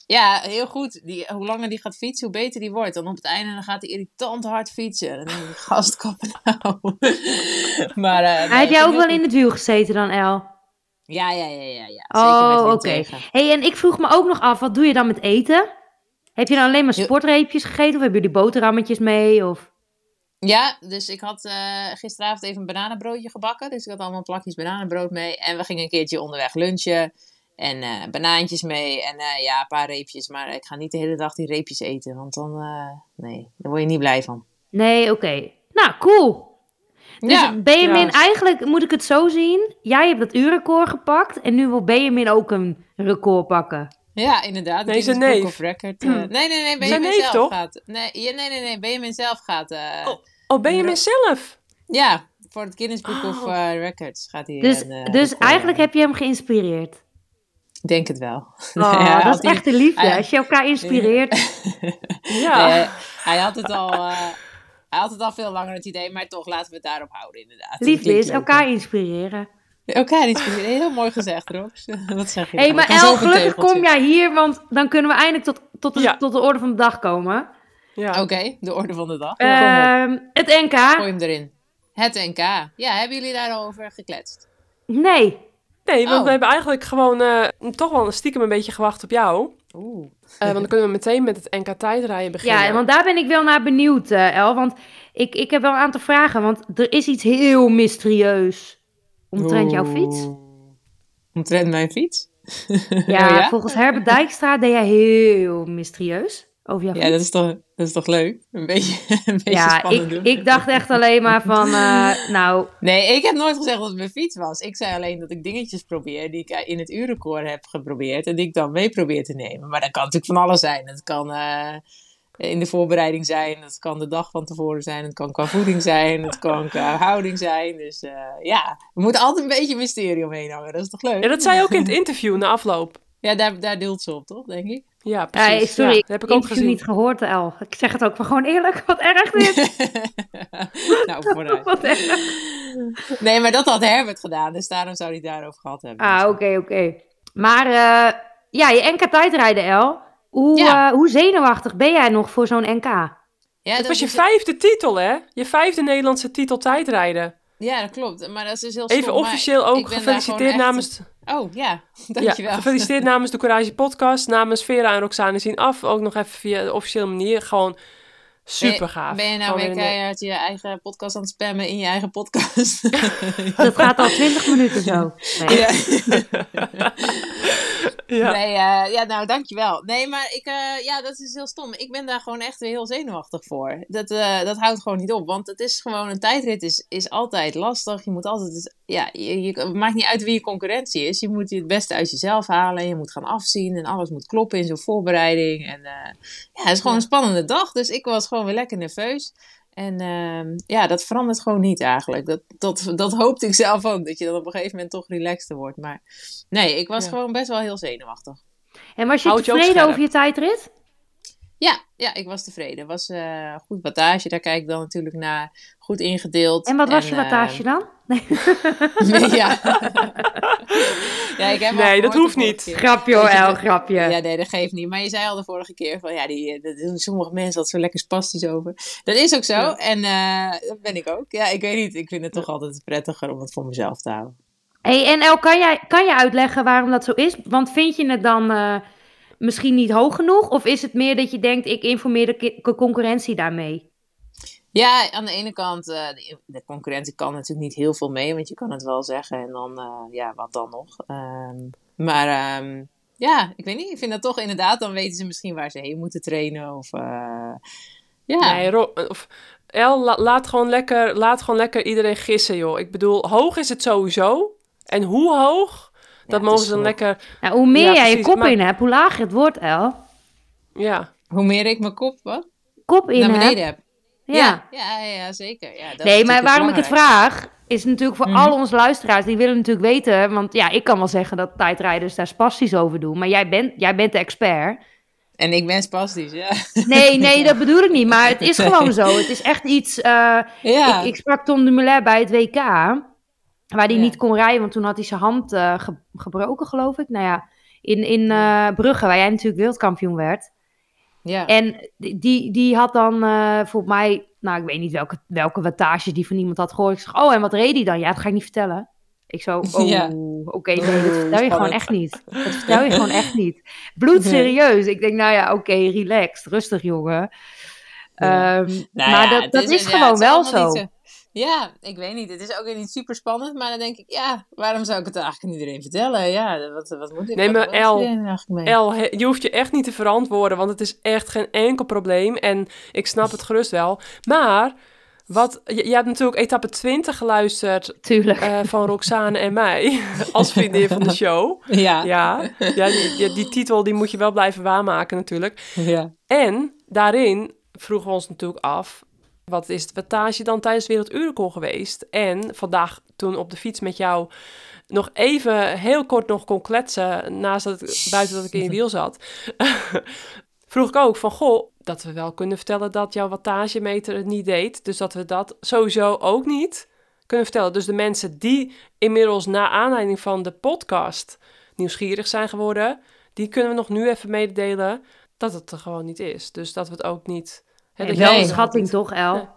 Ja, heel goed. Die, hoe langer die gaat fietsen, hoe beter die wordt. Dan op het einde dan gaat hij irritant hard fietsen. Dan denk ik, gast, kappen nou. [LAUGHS] maar, nee, Hij heb jij ging ook wel in het wiel gezeten dan, El? Ja, ja, ja, ja. ja. Zeker met Oh, oké. tegen. hey, en ik vroeg me ook nog af, wat doe je dan met eten? Heb je dan alleen maar sportreepjes gegeten of hebben jullie boterhammetjes mee? Of... Ja, dus ik had eh, gisteravond even een bananenbroodje gebakken. Dus ik had allemaal plakjes bananenbrood mee. En we gingen een keertje onderweg lunchen. En eh, banaantjes mee. En eh, ja, een paar reepjes. Maar ik ga niet de hele dag die reepjes eten. Want dan, eh, nee, daar word je niet blij van. Nee, oké. Nou, cool. Dus ja, Benjamin, Ja. eigenlijk moet ik het zo zien. Jij hebt dat uurrecord gepakt en nu wil Benjamin ook een record pakken. ja, inderdaad. Nee, zijn neef. of Record. eh, [CLEARS THROAT] nee, nee, nee. Benjamin neef, zelf toch? gaat. Nee, ja, nee, nee, nee. Benjamin zelf gaat. eh, Oh. Oh, ben je Ja. zelf? Ja, voor het Guinness Book of Oh. Records gaat hij. Dus, een, eh, dus record, eigenlijk heb je hem geïnspireerd. Ik denk het wel. Oh, [LAUGHS] hij dat is echt de liefde. hij- Als je elkaar inspireert. [LAUGHS] Ja. Nee, hij had het al. eh, hij had het al veel langer het idee, maar toch laten we het daarop houden, inderdaad. Liefde is elkaar inspireren. Elkaar inspireren. Heel mooi gezegd, Rox. [LAUGHS] Wat zeg je? Hé, hey, maar El, gelukkig kom jij hier, want dan kunnen we eindelijk tot, tot, de, Ja. tot de orde van de dag komen. ja. Oké, de orde van de dag. Ja, Ehm, het Gooi NK. hem erin. Het NK. Ja, hebben jullie daarover gekletst? Nee. Nee, want Oh. we hebben eigenlijk gewoon eh, toch wel stiekem een beetje gewacht op jou. Oeh. Eh, want dan kunnen we meteen met het NK tijdrijden beginnen. Ja, want daar ben ik wel naar benieuwd, eh, El. Want ik, ik heb wel een aantal vragen. Want er is iets heel mysterieus omtrent jouw fiets. Omtrent mijn fiets? Ja, [LAUGHS] Oh ja? volgens Herbert Dijkstra deed jij heel mysterieus over jouw Ja, dat is toch, dat is toch leuk? Een beetje, [LAUGHS] een beetje Ja, spannend ik, doen. ik dacht echt alleen maar van, eh, [LAUGHS] nou, Nee, ik heb nooit gezegd dat het mijn fiets was. Ik zei alleen dat ik dingetjes probeer die ik eh, in het uurrecord heb geprobeerd en die ik dan mee probeer te nemen. Maar dat kan natuurlijk van alles zijn. Het kan eh, in de voorbereiding zijn, het kan de dag van tevoren zijn, het kan qua voeding zijn, het kan qua [LAUGHS] houding zijn. Dus eh, ja, er moet altijd een beetje mysterie omheen hangen. Dat is toch leuk? Ja, dat zei je ook in het interview na afloop. Ja, daar, daar deelt ze op, toch, denk ik? Ja, precies. sorry, Ja, dat heb ik ook gezien. niet gehoord, El. Ik zeg het ook maar gewoon eerlijk, wat erg dit. [LAUGHS] nou, vooruit. wat erg. Nee, maar dat had Herbert gedaan, dus daarom zou hij het daarover gehad hebben. Ah, oké, oké. Maar eh, ja, je NK tijdrijden, El. Hoe, Ja. eh, hoe zenuwachtig ben jij nog voor zo'n NK? Ja, Het dat was je vijfde titel, hè? Je vijfde Nederlandse titel tijdrijden. Ja, dat klopt. Maar dat is dus heel Even stom, maar officieel ook gefeliciteerd echt- namens... Oh, ja. [LAUGHS] Ja, Dankjewel. gefeliciteerd namens de Courage Podcast, namens Vera en Roxane zien af. Ook nog even via de officiële manier. Gewoon super gaaf. Ben je nou weer keihard je eigen podcast aan het spammen in je eigen podcast? [LAUGHS] Dat gaat al 20 minuten zo. Nee. ja. [LAUGHS] Ja. Nee, eh, ja, nou, dankjewel. Nee, maar ik, eh, ja, dat is heel stom. Ik ben daar gewoon echt weer heel zenuwachtig voor. Dat, eh, dat houdt gewoon niet op. Want het is gewoon, een tijdrit is, is altijd lastig. Je moet altijd, ja, je, je, het maakt niet uit wie je concurrentie is. Je moet het beste uit jezelf halen. Je moet gaan afzien en alles moet kloppen in zo'n voorbereiding. En eh, ja, het is gewoon Ja. een spannende dag. Dus ik was gewoon weer lekker nerveus. En ehm, ja, dat verandert gewoon niet eigenlijk. Dat, dat, dat hoopte ik zelf ook. Dat je dan op een gegeven moment toch relaxter wordt. Maar nee, ik was Ja. gewoon best wel heel zenuwachtig. En was je Houd tevreden over je tijdrit? Ja, ja, ik was tevreden. Het was eh, goed wattage, daar kijk ik dan natuurlijk naar. Goed ingedeeld. En wat was je wattage dan? nee, ja. [LAUGHS] ja, ik heb Nee, dat hoeft niet. keer. Grapje hoor, je, El, grapje. Ja, nee, dat geeft niet. Maar je zei al de vorige keer van ja, die, eh, dat doen sommige mensen dat zo lekker spastisch over. Dat is ook zo. Ja. En eh, dat ben ik ook. Ja, ik weet niet. Ik vind het toch altijd prettiger om het voor mezelf te houden. Hey, en El, kan jij, kan je uitleggen waarom dat zo is? Want vind je het dan eh, misschien niet hoog genoeg? Of is het meer dat je denkt, ik informeer de concurrentie daarmee? Ja, aan de ene kant, eh, de, concurrentie kan natuurlijk niet heel veel mee, want je kan het wel zeggen en dan, eh, ja, wat dan nog. Ehm, maar ehm, ja, ik weet niet, ik vind dat toch inderdaad, dan weten ze misschien waar ze heen moeten trainen of eh, ja. Nee, Ro- of, El, la- laat, gewoon lekker, laat gewoon lekker iedereen gissen, joh. Ik bedoel, hoog is het sowieso. En hoe hoog, dat mogen ze dan lekker... Nou, hoe meer Ja, jij je kop maar- in hebt, hoe lager het wordt, El. Ja, Hoe meer ik mijn kop wat, Kop in naar beneden heb. Ja. Ja, ja, ja, zeker. Ja, dat Nee, maar waarom ik het vraag, is natuurlijk voor Mhm. al onze luisteraars, die willen natuurlijk weten, want ja, ik kan wel zeggen dat tijdrijders daar spastisch over doen, maar jij bent, jij bent de expert. En ik ben spastisch, ja. Nee, [LAUGHS] nee, dat bedoel ik niet, maar het is gewoon zo. Het is echt iets, eh, Ja, ik, ik sprak Tom Dumoulin bij het WK, waar hij Ja. niet kon rijden, want toen had hij zijn hand eh, ge- gebroken, geloof ik. Nou ja, in, in eh, Brugge, waar jij natuurlijk wereldkampioen werd. ja. En die- die, had dan eh volgens mij, nou ik weet niet welke, welke wattage die van iemand had gehoord. Ik zeg, oh en wat reed hij dan? Ja, dat ga ik niet vertellen. Ik zo, [LAUGHS] oh, Ja. oké, nee, dat vertel je gewoon echt niet. Dat vertel je gewoon echt niet. [LAUGHS] Bloedserieus. Ik denk, nou ja, oké, relaxed, rustig jongen. Ja. Ehm, Nou maar ja, dat, dat is, gewoon wel zo. Ja, ik weet niet. Het is ook weer niet super spannend, maar dan denk ik, ja, waarom zou ik het eigenlijk aan iedereen vertellen? Ja, wat, wat moet ik Nee, maar El-? El, he- je hoeft je echt niet te verantwoorden, want het is echt geen enkel probleem. En ik snap het gerust wel. Maar, wat, je, je hebt natuurlijk etappe 20 geluisterd Tuurlijk. eh, van Roxane en mij, [LAUGHS] als vriendin van de show. [LAUGHS] Ja, ja. Ja, ja die, die, titel die moet je wel blijven waarmaken natuurlijk. En daarin vroegen we ons natuurlijk af, wat is het wattage dan tijdens Werelduurrecord geweest? En vandaag toen op de fiets met jou nog even heel kort nog kon kletsen, naast dat buiten dat ik in je wiel zat, [LAUGHS] vroeg ik ook van, goh, dat we wel kunnen vertellen dat jouw wattagemeter het niet deed. Dus dat we dat sowieso ook niet kunnen vertellen. Dus de mensen die inmiddels na aanleiding van de podcast nieuwsgierig zijn geworden, die kunnen we nog nu even mededelen dat het er gewoon niet is. Dus dat we het ook niet... Nee, dat wel een schatting toch, El?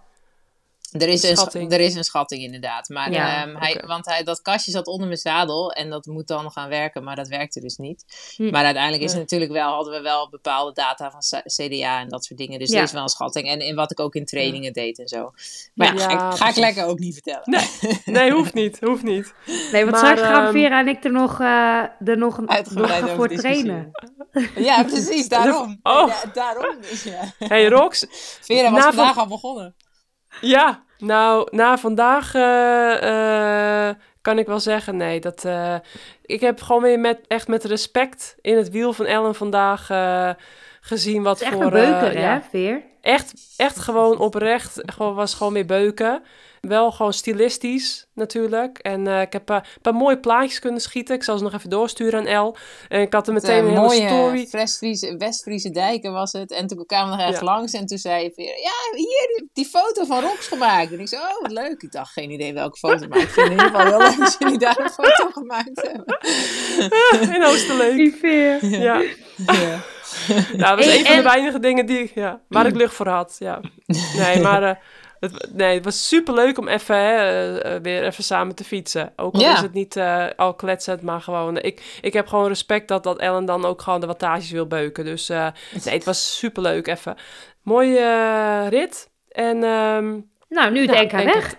Er is, een, Schatting. scha- er is een schatting inderdaad. Maar, Ja, ehm, hij. Want hij, dat kastje zat onder mijn zadel en dat moet dan gaan werken, maar dat werkte dus niet. Hm. Maar uiteindelijk is het natuurlijk wel, hadden we wel bepaalde data van CDA en dat soort dingen. Dus Ja. er is wel een schatting. En, en wat ik ook in trainingen deed en zo. Maar ja, Ja, ga, ik, ga ik precies. lekker ook niet vertellen. Nee, [LAUGHS] nee, hoeft niet, hoeft niet. Nee, want Maar, straks gaan Vera en ik er nog, eh, er nog, een- Uitgebreid nog voor trainen. [LAUGHS] Ja, precies, [LAUGHS] daarom. Oh. Ja, daarom dus, ja. Hey Rox, Vera was vandaag van- al begonnen. Ja, nou, na vandaag eh, eh, kan ik wel zeggen, nee, dat... eh, ik heb gewoon weer met, echt met respect in het wiel van Ellen vandaag gezien wat Het is echt voor... een beuker, ja, hè, Veer? Echt, echt gewoon oprecht, gewoon, was gewoon weer beuken. Wel gewoon stilistisch natuurlijk. En eh, ik heb eh, een paar mooie plaatjes kunnen schieten. Ik zal ze nog even doorsturen aan El. En ik had er meteen Met, een eh, hele mooie story. West-Friese, West-Friese dijken was het. En toen kwamen we nog echt Ja. langs. En toen zei Vera, ja, hier, die, foto van Rox gemaakt. En ik zei, oh, wat leuk. Ik dacht, geen idee welke foto. Maar ik vind het in ieder geval heel leuk dat jullie daar een foto gemaakt hebben. [LAUGHS] in Oosterleek. Die Veer. Ja. Ja. [LAUGHS] Nou, dat was Hey, een van de weinige dingen die, ik- ja, waar ik lucht voor had. Ja. Nee, [LAUGHS] maar eh, het, nee, het was super leuk om even hè, eh, eh, weer even samen te fietsen. Ook al Ja. is het niet eh, al kletsend, maar gewoon... Ik, ik heb gewoon respect dat, dat Ellen dan ook gewoon de wattages wil beuken. Dus eh, nee, het was super leuk even. Mooie rit. En ehm, Nou, nu het Nou, NK denk weg. het.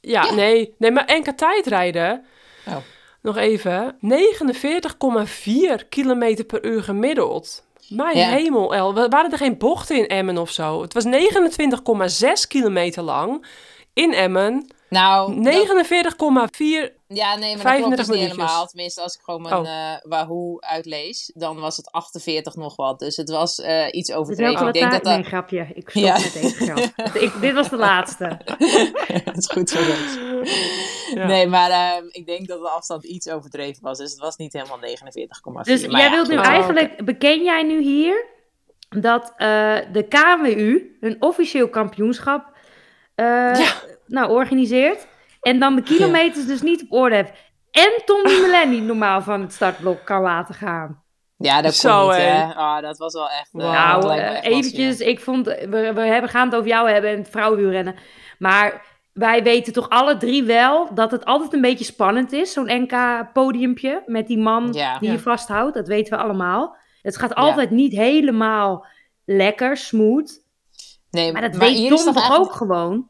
ja, Ja. nee, nee, maar NK tijdrijden... Oh. Nog even. 49,4 kilometer per uur gemiddeld. Mijn Ja. hemel, El. wa- Waren er geen bochten in Emmen of zo? Het was 29,6 kilometer lang in Emmen. Nou, dat- 49,4. ja, nee, maar dat klopt 35 dus niet minuutjes. helemaal. Tenminste, als ik gewoon mijn Oh. eh, Wahoo uitlees, dan was het 48 nog wat. Dus het was eh, iets Dus overdreven. welke Ik denk dat dat... Nee, grapje. Ik stop Ja. met deze grap. [LAUGHS] Ik, dit was de laatste. [LAUGHS] dat is goed zo. Ja. Nee, maar eh, ik denk dat de afstand iets overdreven was. Dus het was niet helemaal 49,4. Dus maar jij ja, wilt nu Oh, eigenlijk, beken jij nu hier dat eh, de KWU een officieel kampioenschap eh, Ja. Nou, organiseert en dan de kilometers dus niet op orde heeft. En Tom Dumoulin [LAUGHS] niet normaal van het startblok kan laten gaan. Ja, dat Zo, kon niet, hè. Ah, dat was wel echt... eh, nou, echt eventjes, ik vond, we, we hebben, gaan het over jou hebben en het vrouwenwielrennen. Maar wij weten toch alle drie wel dat het altijd een beetje spannend is, zo'n NK-podiumpje met die man Ja. die Ja. je vasthoudt. Dat weten we allemaal. Het gaat altijd niet helemaal lekker, smooth. Nee, Maar dat weet Tom toch toch eigenlijk- ook gewoon?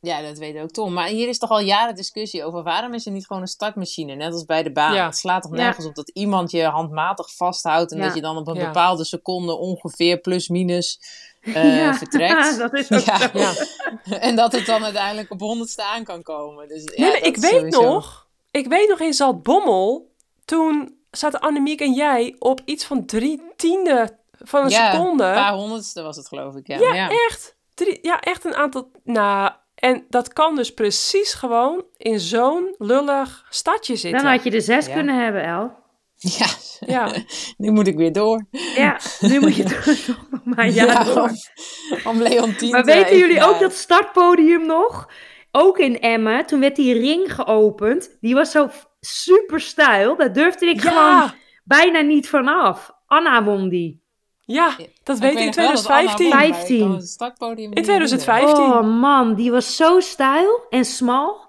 Ja, dat weet ook Tom. Maar hier is toch al jaren discussie over waarom is er niet gewoon een startmachine, net als bij de baan. Ja. Het slaat toch Ja. nergens op dat iemand je handmatig vasthoudt en Ja. dat je dan op een bepaalde seconde ongeveer plus minus [LAUGHS] Ja, vertrekt. [LAUGHS] dat is ook Ja. zo. [LAUGHS] En dat het dan uiteindelijk op honderdste aan kan komen. Dus, nee, dat ik weet sowieso- nog. Ik weet nog in Zaltbommel. Toen zaten Annemiek en jij op iets van drie tiende van een Ja, seconde. Een paar honderdste was het geloof ik. Ja, Ja, ja. echt. Drie, ja, echt een aantal. Nou, en dat kan dus precies gewoon in zo'n lullig stadje zitten. Dan had je er zes Ja. kunnen hebben, El. Ja, Ja, [LAUGHS] nu moet ik weer door. Ja, nu moet je [LAUGHS] nog maar door. om, om Leontien Maar te weten jullie ook dat startpodium nog? Ook in Emmen, toen werd die ring geopend. Die was zo super stijl. Daar durfde ik gewoon ja, bijna niet vanaf. Anna won die. Ja, dat weet ik in weet nog wel dat Anna 2015. won, maar ik 15. kan het startpodium In niet 2015. Oh man, die was zo stijl en smal.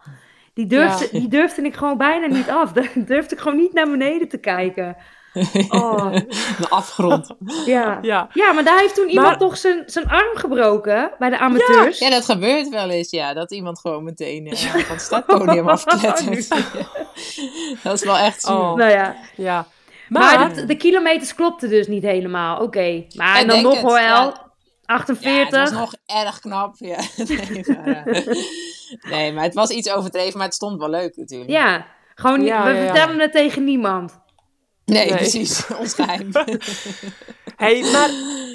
Die durfde, Ja. die durfde ik gewoon bijna niet af. [LAUGHS] Durfde ik gewoon niet naar beneden te kijken. [LAUGHS] Oh. De afgrond. ja. Ja, Ja, maar daar heeft toen iemand Maar- toch zijn, zijn arm gebroken bij de amateurs. Ja, dat gebeurt wel eens, ja. Dat iemand gewoon meteen eh, van het startpodium [LAUGHS] afklettert. dat is wel echt zuur. Oh. Nou ja, ja. Maar, Maar, de, de kilometers klopten dus niet helemaal. Oké, maar Ik dan nog het, hoor, El. ja. 48. Ja, het was nog erg knap. Ja. [LAUGHS] Nee, maar, eh, nee, maar het was iets overdreven, maar het stond wel leuk natuurlijk. Ja, gewoon niet, Ja, we ja, ja. vertellen het tegen niemand. Nee, Nee. precies. [LAUGHS] Ons geheim. [LAUGHS] hey, maar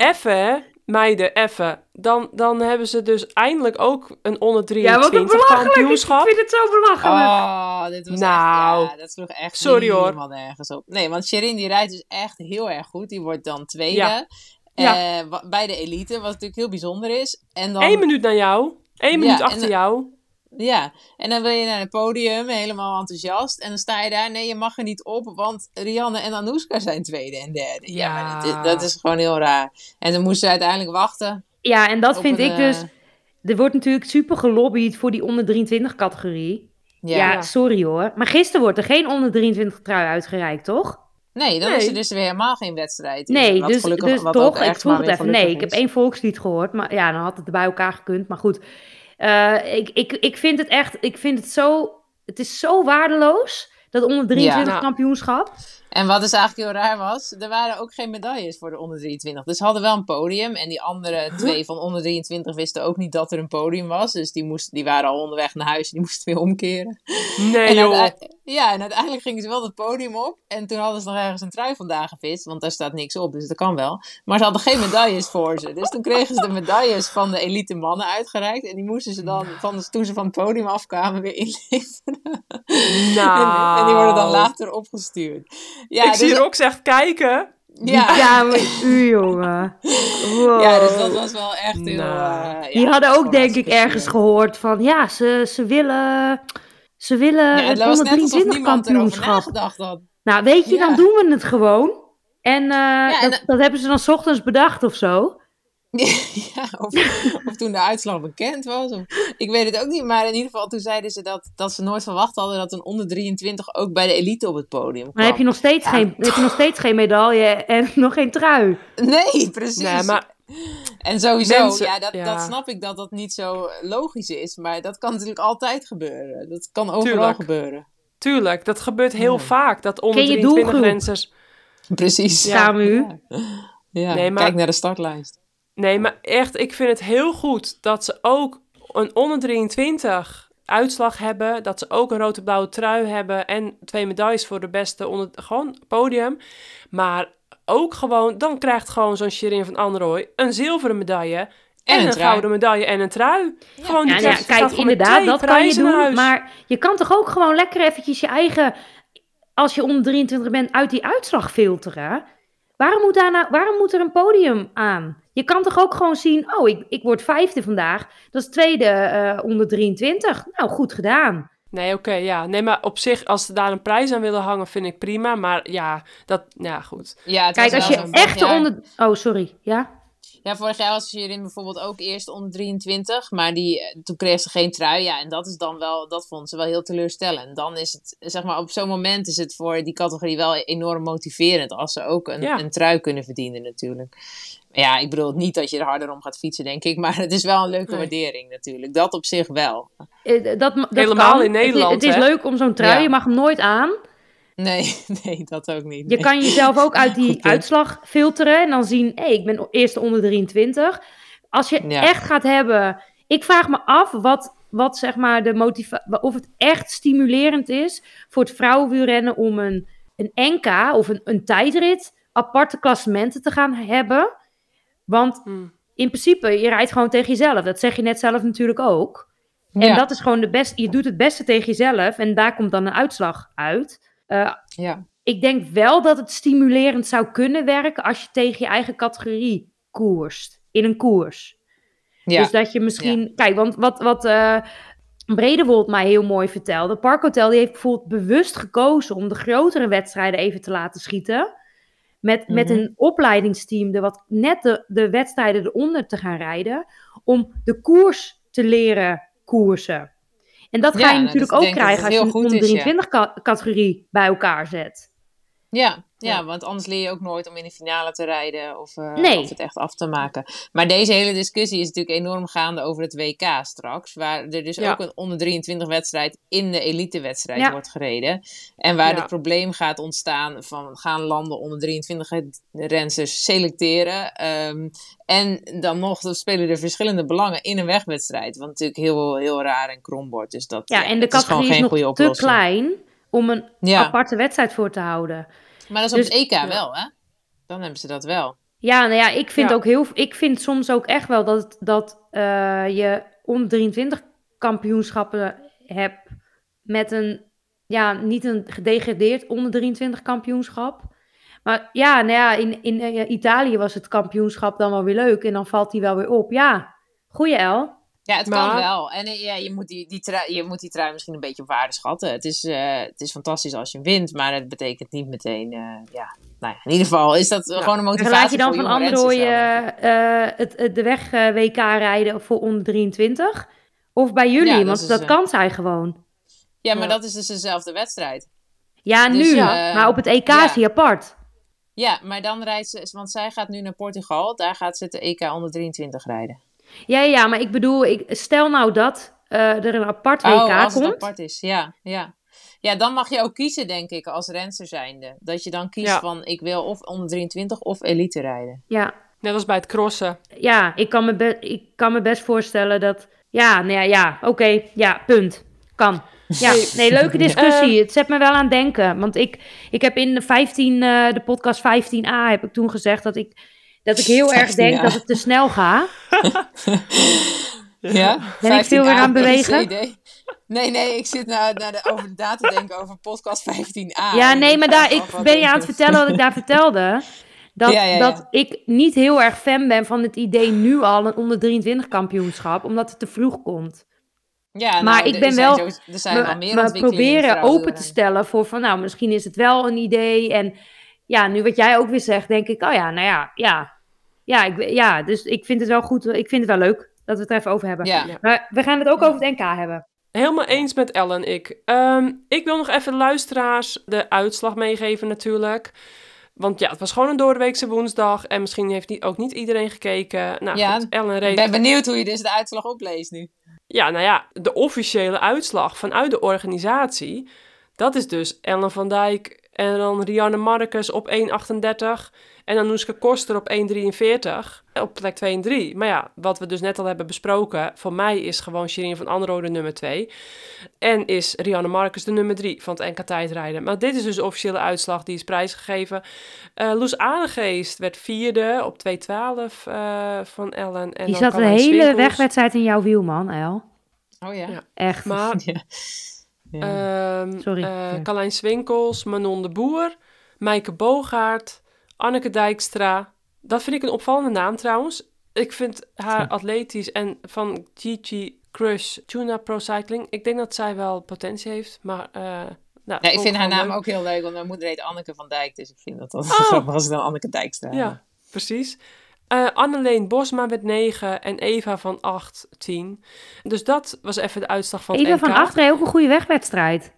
even, hè, meiden, even. Dan, dan hebben ze dus eindelijk ook een onder Ja, wat een 23 belachelijk. Ik kampioenschap. vind het zo belachelijk. Oh, dit was Nou. echt, ja, dat sloeg echt Sorry, hoor. helemaal nergens op. Nee, want Sherin die rijdt dus echt heel erg goed. Die wordt dan tweede. Ja. Eh, bij de elite, wat natuurlijk heel bijzonder is. En dan, Eén minuut naar jou. Eén Ja, minuut achter dan- jou. Ja, en dan wil je naar het podium, helemaal enthousiast. En dan sta je daar, nee, je mag er niet op, want Rianne en Anoushka zijn tweede en derde. Ja, Ja. maar dat, dat is gewoon heel raar. En dan moesten ze uiteindelijk wachten. Ja, en dat vind een, ik dus... eh, Er wordt natuurlijk super gelobbyd voor die onder 23 categorie. Ja, sorry hoor. Maar gisteren wordt er geen onder 23 trui uitgereikt, toch? Nee, dan Nee. is er dus weer helemaal geen wedstrijd. Nee, Wat dus, gelukkig- dus wat toch, ik vroeg het even. Nee, ik heb één volkslied gehoord, maar ja, dan had het bij elkaar gekund. Maar goed, Eh, ik, ik, ik vind het echt, ik vind het zo, het is zo waardeloos, dat onder 23 Ja. kampioenschap. En wat dus eigenlijk heel raar was, er waren ook geen medailles voor de onder 23. Dus ze hadden wel een podium. En die andere twee van onder 23 wisten ook niet dat er een podium was. Dus die, moesten, die waren al onderweg naar huis en die moesten weer omkeren. Nee, En joh. Ja, en uiteindelijk gingen ze wel het podium op. En toen hadden ze nog ergens een trui vandaan gevist. Want daar staat niks op, dus dat kan wel. Maar ze hadden geen medailles voor ze. Dus toen kregen ze de medailles van de elite mannen uitgereikt. En die moesten ze dan, van, toen ze van het podium afkwamen, weer inleveren. Nou. En, en die worden dan later opgestuurd. Ja, ik dus, zie Rox echt kijken. ja, Ja, maar u jongen. Wow. ja, dus dat was wel echt heel... Nou. eh, Die ja, hadden ook denk ik ergens gehoord van, ja, ze, ze willen, ze willen Ja, het het was onder net alsof 23 niemand erover kampioenschap. nagedacht had. Nou, weet je, Ja. dan doen we het gewoon. En, uh, en dat, dat, hebben ze dan 's ochtends bedacht of zo? [LAUGHS] ja, of, of, toen de uitslag bekend was. Of, ik weet het ook niet, maar in ieder geval toen zeiden ze dat, dat ze nooit verwacht hadden dat een onder 23 ook bij de elite op het podium kwam. Maar heb je nog steeds, Ja. geen, heb je nog steeds geen medaille en [LAUGHS] nog geen trui? Nee, precies. Nee, maar En sowieso, Mensen- ja, dat, ja. dat snap ik dat dat niet zo logisch is. Maar dat kan natuurlijk altijd gebeuren. Dat kan overal Tuurlijk. gebeuren. tuurlijk, dat gebeurt heel Ja. vaak. Dat onder Ken je 23 doelgroep? renners... Precies. Ja. Samu. Ja, Nee, maar- kijk naar de startlijst. Nee, maar echt, ik vind het heel goed dat ze ook een onder 23 uitslag hebben. Dat ze ook een rode-blauwe trui hebben. En twee medailles voor de beste onder gewoon podium. Maar ook gewoon, dan krijgt gewoon zo'n Shirin van Anrooy een zilveren medaille. En, een gouden medaille en een trui. Gewoon, die Ja, nou ja, kijk, inderdaad, dat kan je doen. huis. Maar je kan toch ook gewoon lekker eventjes je eigen, als je onder 23 bent, uit die uitslag filteren? Waarom moet, daar nou, waarom moet er een podium aan? Je kan toch ook gewoon zien, oh, ik, ik word vijfde vandaag. Dat is tweede eh, onder 23. Nou, goed gedaan. Nee, oké, ja. Nee, maar op zich, als ze daar een prijs aan willen hangen, vind ik prima. Maar ja, dat, ja, goed. Ja, het Kijk, als je jaar- onder... Oh, sorry. Ja? Ja, vorig jaar was Shirin bijvoorbeeld ook eerst onder 23, maar die, toen kreeg ze geen trui. Ja, en dat is dan wel, dat vond ze wel heel teleurstellend. Dan is het, zeg maar, op zo'n moment is het voor die categorie wel enorm motiverend als ze ook een, Ja. een trui kunnen verdienen natuurlijk. Ja, ik bedoel niet dat je er harder om gaat fietsen, denk ik, [LAUGHS] maar het is wel een leuke Nee. waardering natuurlijk. Dat op zich wel. Eh, dat, dat Helemaal kan. in Nederland, Het, is- het is hè? leuk om zo'n trui, Ja. je mag hem nooit aan. Nee, [LAUGHS] nee, dat ook niet. Je kan jezelf ook uit [LAUGHS] die uitslag filteren en dan zien, hé, ik ben eerste onder 23. Als je Ja. echt gaat hebben, ik vraag me af wat, wat zeg maar de motivatie, of het echt stimulerend is voor het vrouwenwielrennen om een, een NK of een, een tijdrit aparte klassementen te gaan hebben. Want Hm. in principe, je rijdt gewoon tegen jezelf. Dat zeg je net zelf natuurlijk ook. En Ja, dat is gewoon de beste, je doet het beste tegen jezelf en daar komt dan een uitslag uit. Eh, ja. ik denk wel dat het stimulerend zou kunnen werken als je tegen je eigen categorie koerst. In een koers. ja. Dus dat je misschien... Kijk, want wat, wat eh Bredewold mij heel mooi vertelde. Parkhotel die heeft bijvoorbeeld bewust gekozen om de grotere wedstrijden even te laten schieten. Met, met Mhm. een opleidingsteam de wat, net de, de wedstrijden eronder te gaan rijden. Om de koers te leren koersen. En dat ga Ja, je nou, natuurlijk ook krijgen als je een goed is, ja. 23 ca- categorie bij elkaar zet. Ja, ja, want anders leer je ook nooit om in de finale te rijden of, eh, Nee. of het echt af te maken. Maar deze hele discussie is natuurlijk enorm gaande over het WK straks. Waar er dus Ja. ook een onder 23 wedstrijd in de elitewedstrijd Ja. wordt gereden. En waar Ja. het probleem gaat ontstaan van gaan landen onder 23 rensters selecteren. Ehm, en dan nog dan spelen er verschillende belangen in een wegwedstrijd. Wat natuurlijk heel, heel raar en krom wordt. Dus dat, Ja, en de dat is gewoon categorie is, nog te klein om een aparte wedstrijd voor te houden. Maar dat is op Dus- het EK wel, hè? Dan hebben ze dat wel. Ja, nou ja, ik vind Ja. ook heel. Ik vind soms ook echt wel dat, dat eh, je onder 23 kampioenschappen hebt met een. Ja, niet een gedegradeerd onder 23 kampioenschap. Maar ja, nou ja, in, in eh, Italië was het kampioenschap dan wel weer leuk. En dan valt die wel weer op. Ja, goeie El. Ja, het Maar- kan wel. En eh, ja, je, moet die, die trui, je moet die trui misschien een beetje op waarde schatten. Het is, eh, het is fantastisch als je wint, maar het betekent niet meteen... eh, ja, nou ja, in ieder geval is dat gewoon een En motivatie laat je dan van Androoy eh, het, het, de weg WK rijden voor onder 23? Of bij jullie? Ja, dat want dat kan zij gewoon. Ja, maar dat is dus dezelfde wedstrijd. Ja, dus, nu. maar op het EK is hij apart. Ja, maar dan rijdt ze... Want zij gaat nu naar Portugal. Daar gaat ze de EK onder 23 rijden. Ja, ja, maar ik bedoel, ik, stel nou dat eh, er een apart WK oh, als het komt. apart is. Ja, ja. Ja, dan mag je ook kiezen, denk ik, als renster zijnde. Dat je dan kiest Ja. van, ik wil of onder 23 of elite rijden. Ja, Net als bij het crossen. ja ik, kan me be- ik kan me best voorstellen dat... Ja, nou ja, ja oké, ja, punt. Kan. Ja, nee, leuke [LAUGHS] discussie. Het zet me wel aan het denken. Want ik, ik heb in de 15, eh, de podcast 15a, heb ik toen gezegd dat ik, dat ik heel erg 15A. denk dat het te snel gaat. [LAUGHS] Ja? Ben ik veel weer 15A aan het bewegen? Nee, nee, ik zit naar, naar de, over na te denken over podcast 15a. Ja, nee, maar daar, ik ben je aan het je. vertellen wat ik daar [LAUGHS] vertelde. Dat, Ja, ja, ja. dat ik niet heel erg fan ben van het idee nu al een onder 23 kampioenschap, omdat het te vroeg komt. Ja, nou, maar ik ben zijn wel- er zijn Maar, meer proberen open te vrouwenwielrennen. stellen voor van, nou, misschien is het wel een idee. En ja, nu wat jij ook weer zegt, denk ik, oh ja, nou ja, ja. Ja, ik, ja dus ik vind het wel goed, ik vind het wel leuk dat we het er even over hebben. Ja. Maar we gaan het ook over het NK hebben. Helemaal eens met Ellen, ik. Ehm, ik wil nog even de luisteraars de uitslag meegeven natuurlijk. Want ja, het was gewoon een doordeweekse woensdag. En misschien heeft niet, ook niet iedereen gekeken. Nou Ja, goed, Ellen Ik reed... ben benieuwd hoe je dus de uitslag opleest nu. Ja, nou ja, de officiële uitslag vanuit de organisatie... dat is dus Ellen van Dijk en dan Rianne Marcus op 1,38... en Anouska Koster op 1,43 op plek 2 en 3. Maar ja, wat we dus net al hebben besproken... voor mij is gewoon Shirin van Andro de nummer 2... en is Rianne Marcus de nummer 3 van het NK tijdrijden. Maar dit is dus de officiële uitslag, die is prijsgegeven. Eh Loes Adegeest werd vierde op 2,12 eh van Ellen. En Die zat de hele Swinkels. wegwedstrijd in jouw wiel, man, El. Oh ja. Ja. Echt. Maar [LAUGHS] Ja. Ja. Ehm Sorry. eh. Carlijn Swinkels, Manon de Boer, Maaike Bogaert, Anneke Dijkstra. Dat vind ik een opvallende naam trouwens. Ik vind haar Ja. atletisch en van Gigi Crush Tuna Pro Cycling. Ik denk dat zij wel potentie heeft, maar... eh nou, Ja, ik vind haar naam leuk. ook heel leuk, want mijn moeder heet Anneke van Dijk. Dus ik vind dat [LAUGHS] dat Oh. grappig als ik dan Anneke Dijkstra. Ja, precies. Eh Anneleen Bosma werd 9 en Eva van 8, 10. Dus dat was even de uitslag van Even van NK. achteren ook een goede wegwedstrijd.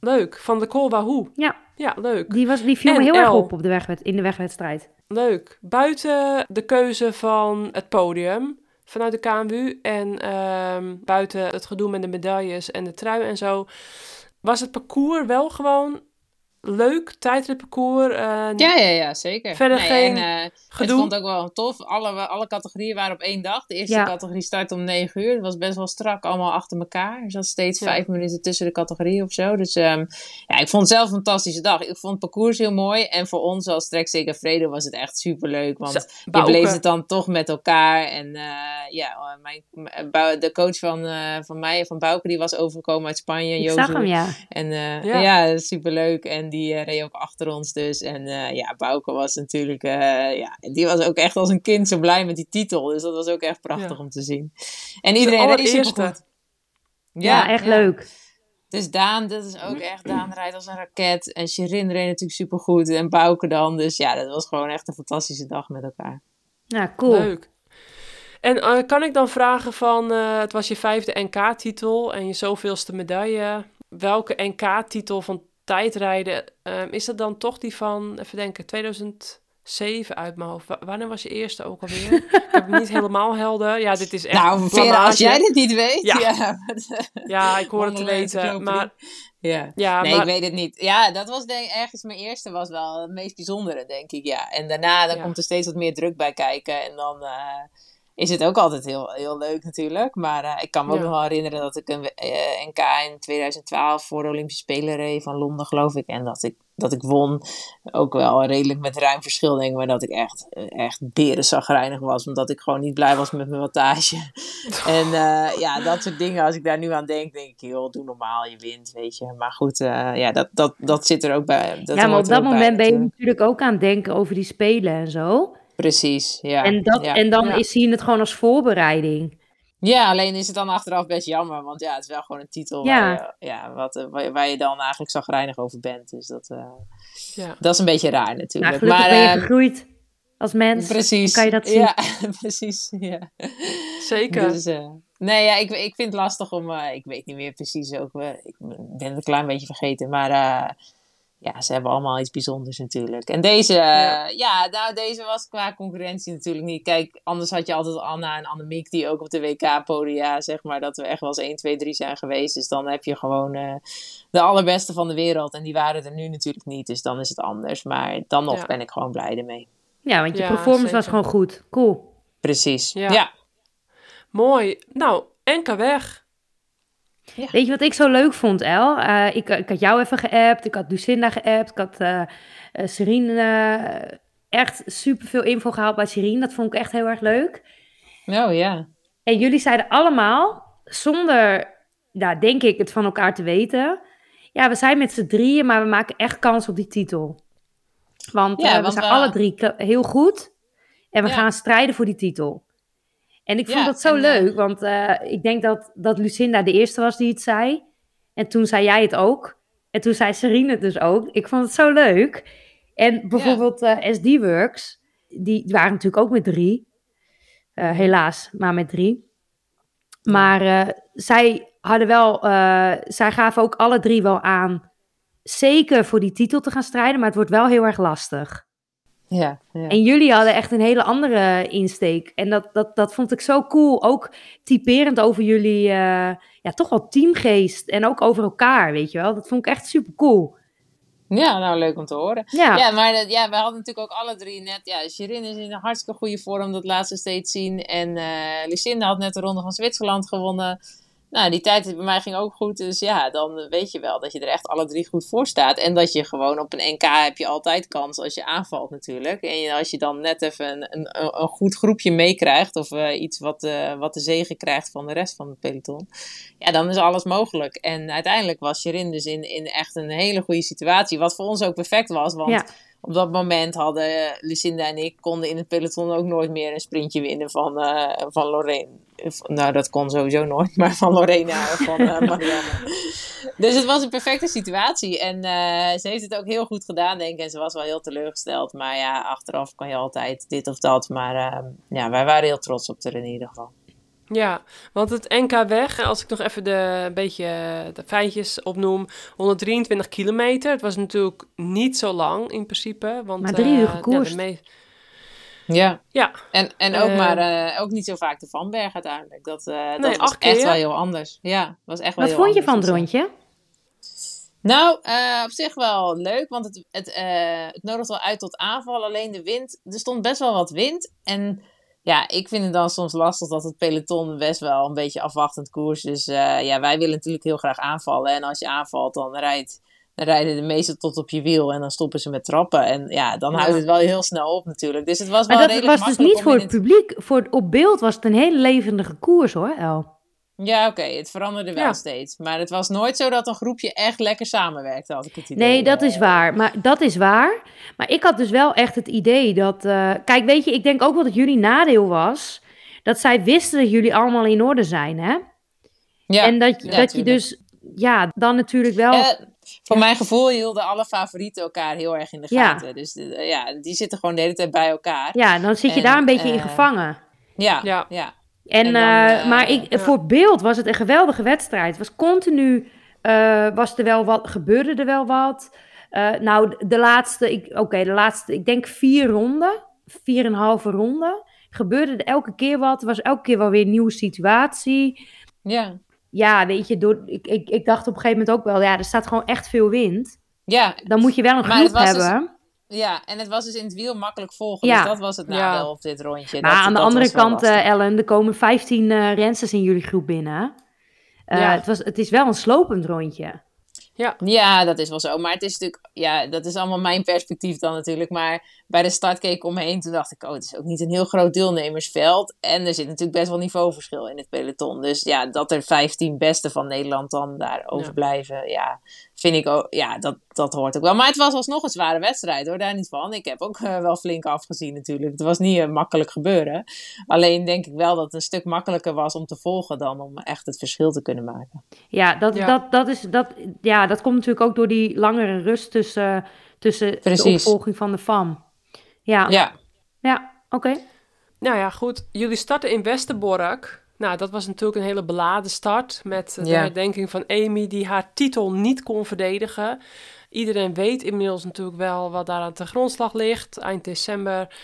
Leuk, van de Col Wahoo. Ja, Ja, leuk. die, was, die viel En me heel erg op, op de wegwed in de wegwedstrijd. Leuk. Buiten de keuze van het podium vanuit de KMU en ehm, buiten het gedoe met de medailles en de trui en zo, was het parcours wel gewoon leuk, tijdritparcours. eh, Ja, ja, ja, zeker. Verder geen en, eh, Het gedoe. vond ook wel tof. Alle, alle categorieën waren op één dag. De eerste Ja. categorie start om 9 uur. Het was best wel strak, allemaal achter elkaar. Er zat steeds Ja. vijf minuten tussen de categorieën of zo. Dus ehm, ja, ik vond het zelf een fantastische dag. Ik vond het parcours heel mooi. En voor ons als Trek Zeker Vrede was het echt superleuk. Want Zo, je beleeft het dan toch met elkaar. En eh, ja, mijn, de coach van, van mij, van Bouke, die was overgekomen uit Spanje. Ik Jozu. zag hem, ja. En Ja. ja, superleuk. En die eh, reed ook achter ons dus. En eh, ja, Bouke was natuurlijk... eh, ja, en die was ook echt als een kind zo blij met die titel. Dus dat was ook echt prachtig Ja. om te zien. En iedereen reed allereerste. supergoed. Ja, echt leuk. Dus Daan, dat is ook echt... Daan rijdt als een raket. En Shirin reed natuurlijk supergoed. En Bouke dan. Dus ja, dat was gewoon echt een fantastische dag met elkaar. Ja, cool. Leuk. En eh, kan ik dan vragen van, eh, het was je vijfde NK-titel en je zoveelste medaille. Welke NK-titel van tijdrijden, ehm, is dat dan toch die van, even denken, 2007 uit mijn hoofd. Wa- wanneer was je eerste ook alweer? ik heb het niet [LAUGHS] helemaal helder. Ja, dit is echt nou, Vera, als jij dit niet weet... Ja. Ja, [LAUGHS] Ja, ik hoor het te weten. Maar ja. ja, nee, maar, ik weet het niet. Ja, dat was denk ergens mijn eerste was wel het meest bijzondere, denk ik. Ja. En daarna dan Ja. komt er steeds wat meer druk bij kijken. En dan eh, is het ook altijd heel, heel leuk natuurlijk. Maar eh, ik kan me ook Ja. nog wel herinneren dat ik een eh, NK in 2012 voor de Olympische Spelen reed van Londen, geloof ik. En dat ik, dat ik won. Ook wel redelijk met ruim verschil, denk ik. Maar dat ik echt, eh, echt berenzagrijnig was. Omdat ik gewoon niet blij was met mijn wattage. [LAUGHS] En ja, dat soort dingen. Als ik daar nu aan denk, denk ik, joh, doe normaal, je wint, weet je. Maar goed, ja, dat, dat, dat zit er ook bij. Dat ja, maar op dat bij, moment ben je natuurlijk. natuurlijk ook aan het denken over die spelen en zo. Precies, ja. en, dat, ja. en dan Ja. is, zie je het gewoon als voorbereiding. ja, alleen is het dan achteraf best jammer. Want ja, het is wel gewoon een titel Ja. Waar, je, ja, wat, eh, waar, je- dan eigenlijk zagrijnig over bent. Dus dat, eh, ja. dat is een beetje raar Nou, natuurlijk. gelukkig maar, ben je eh, gegroeid als mens. Precies. Dan kan je dat zien. Ja, [LAUGHS] precies. Ja. zeker. Dus, eh, nee, ja, ik, ik vind het lastig om. eh, ik weet niet meer precies ook. eh, ik ben het een klein beetje vergeten. Maar eh, ja, ze hebben allemaal iets bijzonders natuurlijk. En deze, eh, Ja. ja. nou, deze was qua concurrentie natuurlijk niet. Kijk, anders had je altijd Anna en Annemiek die ook op de WK-podia, zeg maar, dat we echt wel eens 1, 2, 3 zijn geweest. Dus dan heb je gewoon eh, de allerbeste van de wereld. En die waren er nu natuurlijk niet. Dus dan is het anders. Maar dan nog Ja. ben ik gewoon blij ermee. Ja, want je Ja, performance was gewoon goed. Cool. Precies. Ja. ja. Mooi. Nou, NK weg. Weet je wat ik zo leuk vond, El? Eh, ik, ik had jou even geappt, ik had Lucinda geappt, ik had eh, Serine echt superveel info gehaald bij Serine. Dat vond ik echt heel erg leuk. Oh ja. En jullie zeiden allemaal, zonder, nou, denk ik, het van elkaar te weten... Ja, we zijn met z'n drieën, maar we maken echt kans op die titel. Want, Ja, we want zijn alle drie heel goed. En we Ja. gaan strijden voor die titel. En ik vond Ja, dat zo en, eh, leuk, want eh, ik denk dat, dat Lucinda de eerste was die het zei. En toen zei jij het ook. En toen zei Serine het dus ook. Ik vond het zo leuk. En bijvoorbeeld eh, SD-Works, die waren natuurlijk ook met drie. Helaas, maar met drie. Maar zij hadden wel, zij gaven ook alle drie wel aan, zeker voor die titel te gaan strijden, maar het wordt wel heel erg lastig. Ja, ja. En jullie hadden echt een hele andere insteek. En dat, dat, dat vond ik zo cool. Ook typerend over jullie, eh, ja, toch wel teamgeest. En ook over elkaar, weet je wel. Dat vond ik echt super cool. ja, nou leuk om te horen. Ja, Ja, maar dat- ja, we hadden natuurlijk ook alle drie net. Ja, Shirin is in een hartstikke goede vorm, dat laatste steeds zien. En eh Lucinda had net de Ronde van Zwitserland gewonnen. Nou, die tijd bij mij ging ook goed. Dus ja, dan weet je wel dat je er echt alle drie goed voor staat. En dat je gewoon op een NK heb je altijd kans als je aanvalt natuurlijk. En als je dan net even een, een, een goed groepje meekrijgt. Of eh, iets wat, eh, wat de zegen krijgt van de rest van het peloton. Ja, dan is alles mogelijk. En uiteindelijk was Shirin dus in, in echt een hele goede situatie. Wat voor ons ook perfect was. Want Ja. Op dat moment hadden Lucinda en ik konden in het peloton ook nooit meer een sprintje winnen van, eh van Lorraine. Nou, dat kon sowieso nooit, [LAUGHS] maar van Lorena of van eh, Marianne. [LAUGHS] Dus het was een perfecte situatie. En eh, ze heeft het ook heel goed gedaan, denk ik. En ze was wel heel teleurgesteld. Maar ja, achteraf kan je altijd dit of dat. Maar eh, ja, wij waren heel trots op haar in ieder geval. Ja, want het NK weg, als ik nog even de, een beetje de feitjes opnoem, 123 kilometer. Het was natuurlijk niet zo lang in principe. Want, Maar drie eh, uur gekoerst. Ja, ja, en, en ook, Eh, maar, eh, ook niet zo vaak de Vanberg uiteindelijk. Dat, eh dat Nee, was echt keer. wel heel anders. Ja, was echt wel wat heel vond je van het rondje? Nou, eh, op zich wel leuk, want het, het, eh, het nodigt wel uit tot aanval. Alleen de wind, er stond best wel wat wind. En ja, ik vind het dan soms lastig dat het peloton best wel een beetje afwachtend koers. Dus ja, wij willen natuurlijk heel graag aanvallen. En als je aanvalt, dan, rijdt, dan rijden de meesten tot op je wiel en dan stoppen ze met trappen. En ja, dan Ja. houdt het wel heel snel op natuurlijk. Dus het was wel Maar dat redelijk was dus niet voor het publiek. Voor, op beeld was het een hele levendige koers hoor, El. Ja, oké, het veranderde wel Ja. steeds. Maar het was nooit zo dat een groepje echt lekker samenwerkte, had ik het idee. Nee, dat is waar. Maar dat is waar. Maar ik had dus wel echt het idee dat. eh, kijk, weet je, ik denk ook wel dat jullie nadeel was. Dat zij wisten dat jullie allemaal in orde zijn, hè? Ja, en dat, ja, dat je dus. Ja, dan natuurlijk wel. Eh, voor mijn gevoel hielden alle favorieten elkaar heel erg in de Ja. gaten. Dus eh, ja, die zitten gewoon de hele tijd bij elkaar. ja, dan zit je en, daar een beetje in gevangen. Ja, Ja. ja. En, en dan, eh, eh, maar ik, ja. voor beeld was het een geweldige wedstrijd. Het was continu, eh, was er wel wat, gebeurde er wel wat. Nou, de laatste, ik- oké, de laatste, ik denk vier ronden, vier en een halve ronde, gebeurde er elke keer wat. Er was elke keer wel weer een nieuwe situatie. ja. Ja, weet je, door, ik, ik, ik dacht op een gegeven moment ook wel, ja, er staat gewoon echt veel wind. Ja, Dan moet je wel een groep dus- hebben. Ja, en het was dus in het wiel makkelijk volgen. Ja. Dus dat was het Ja. nadeel op dit rondje. Maar Dat- aan de andere kant, eh. Ellen, er komen 15 eh rensters in jullie groep binnen. Eh, Ja. het, was, het is wel een slopend rondje. Ja, dat is wel zo. Maar het is natuurlijk, ja, dat is allemaal mijn perspectief dan natuurlijk. Maar bij de start keek ik omheen. Toen dacht ik, oh, het is ook niet een heel groot deelnemersveld. En er zit natuurlijk best wel niveauverschil in het peloton. Dus ja, dat er 15 beste van Nederland dan daar overblijven. Ja, vind ik ook, ja, dat, dat hoort ook wel. Maar het was alsnog een zware wedstrijd hoor, daar niet van. Ik heb ook eh, wel flink afgezien natuurlijk. Het was niet een makkelijk gebeuren. Alleen denk ik wel dat het een stuk makkelijker was om te volgen dan om echt het verschil te kunnen maken. Ja, dat, Ja. Dat, dat, is, dat, ja, dat komt natuurlijk ook door die langere rust tussen, tussen de opvolging van de FAM. Ja, ja. Ja, oké. Nou ja, goed. Jullie starten in Westerbork. Nou, dat was natuurlijk een hele beladen start met eh, de Ja. herdenking van Amy die haar titel niet kon verdedigen. Iedereen weet inmiddels natuurlijk wel wat daar aan de grondslag ligt. Eind december,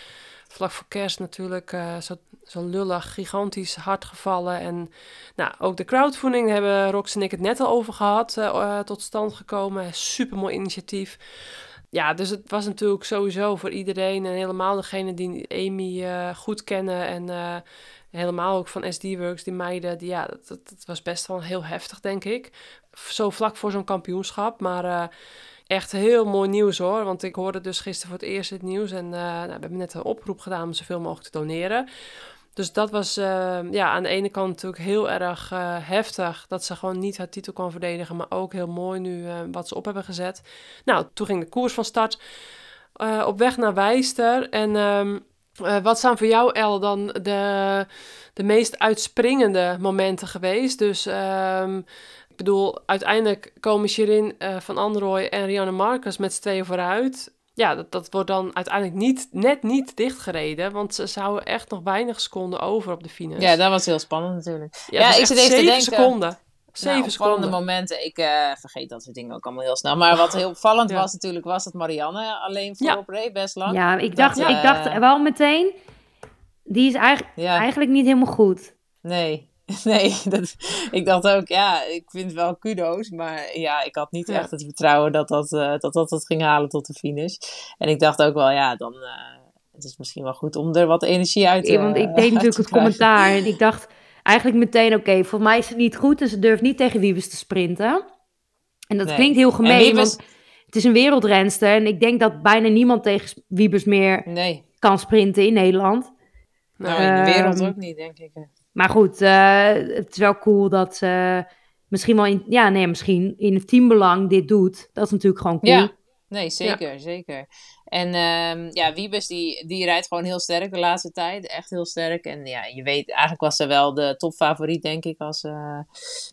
vlak voor kerst natuurlijk, eh, zo, zo lullig, gigantisch hard gevallen. En nou, ook de crowdfunding hebben Rox en ik het net al over gehad, eh, eh, tot stand gekomen. Super mooi initiatief. Ja, dus het was natuurlijk sowieso voor iedereen en helemaal degene die Amy eh, goed kennen en eh, helemaal ook van SD-Works, die meiden, die, ja, dat, dat, was best wel heel heftig, denk ik. Zo vlak voor zo'n kampioenschap, maar eh, echt heel mooi nieuws hoor, want ik hoorde dus gisteren voor het eerst het nieuws en nou, we hebben net een oproep gedaan om zoveel mogelijk te doneren. Dus dat was eh, ja, aan de ene kant natuurlijk heel erg eh, heftig dat ze gewoon niet haar titel kon verdedigen, maar ook heel mooi nu eh, wat ze op hebben gezet. Nou, toen ging de koers van start eh, op weg naar Wijster. En ehm, eh, wat zijn voor jou, El, dan de, de meest uitspringende momenten geweest? Dus ehm, ik bedoel, uiteindelijk komen Shirin van Androoy en Rianne Marcus met z'n tweeën vooruit. Ja, dat, dat wordt dan uiteindelijk niet, net niet dichtgereden. Want ze zouden echt nog weinig seconden over op de finish. Ja, dat was heel spannend natuurlijk. Ja, Ja, ik zit even te zeven denken- seconden. Zeven nou, opvallende seconden. momenten. Ik eh, vergeet dat soort dingen ook allemaal heel snel. Maar wat heel opvallend Ja. was natuurlijk, was dat Marianne alleen voorop reed, best lang. Ja, ik Dat, dacht, eh, ik dacht wel meteen, die is eigenlijk, Ja. eigenlijk niet helemaal goed. Nee, [LAUGHS] nee. Dat, ik dacht ook, ja, ik vind wel kudo's. Maar ja, ik had niet Ja. echt het vertrouwen dat dat, eh, dat dat het ging halen tot de finish. En ik dacht ook wel, ja, dan... eh, het is misschien wel goed om er wat energie uit te Ja, want ik [LAUGHS] deed natuurlijk het commentaar en ik dacht eigenlijk meteen, oké, volgens mij is het niet goed en ze durft niet tegen Wiebes te sprinten. En dat Nee. klinkt heel En gemeen, Wiebes- want het is een wereldrenster en ik denk dat bijna niemand tegen Wiebes meer Nee, kan sprinten in Nederland. nou in de wereld Ehm, ook niet, denk ik. Maar goed, eh, het is wel cool dat ze misschien wel in, ja, nee, misschien in het teambelang dit doet. Dat is natuurlijk gewoon cool. Ja, nee, zeker, zeker. En ehm, ja, Wiebes die, die rijdt gewoon heel sterk de laatste tijd. Echt heel sterk. En ja, je weet, eigenlijk was ze wel de topfavoriet, denk ik, als, eh,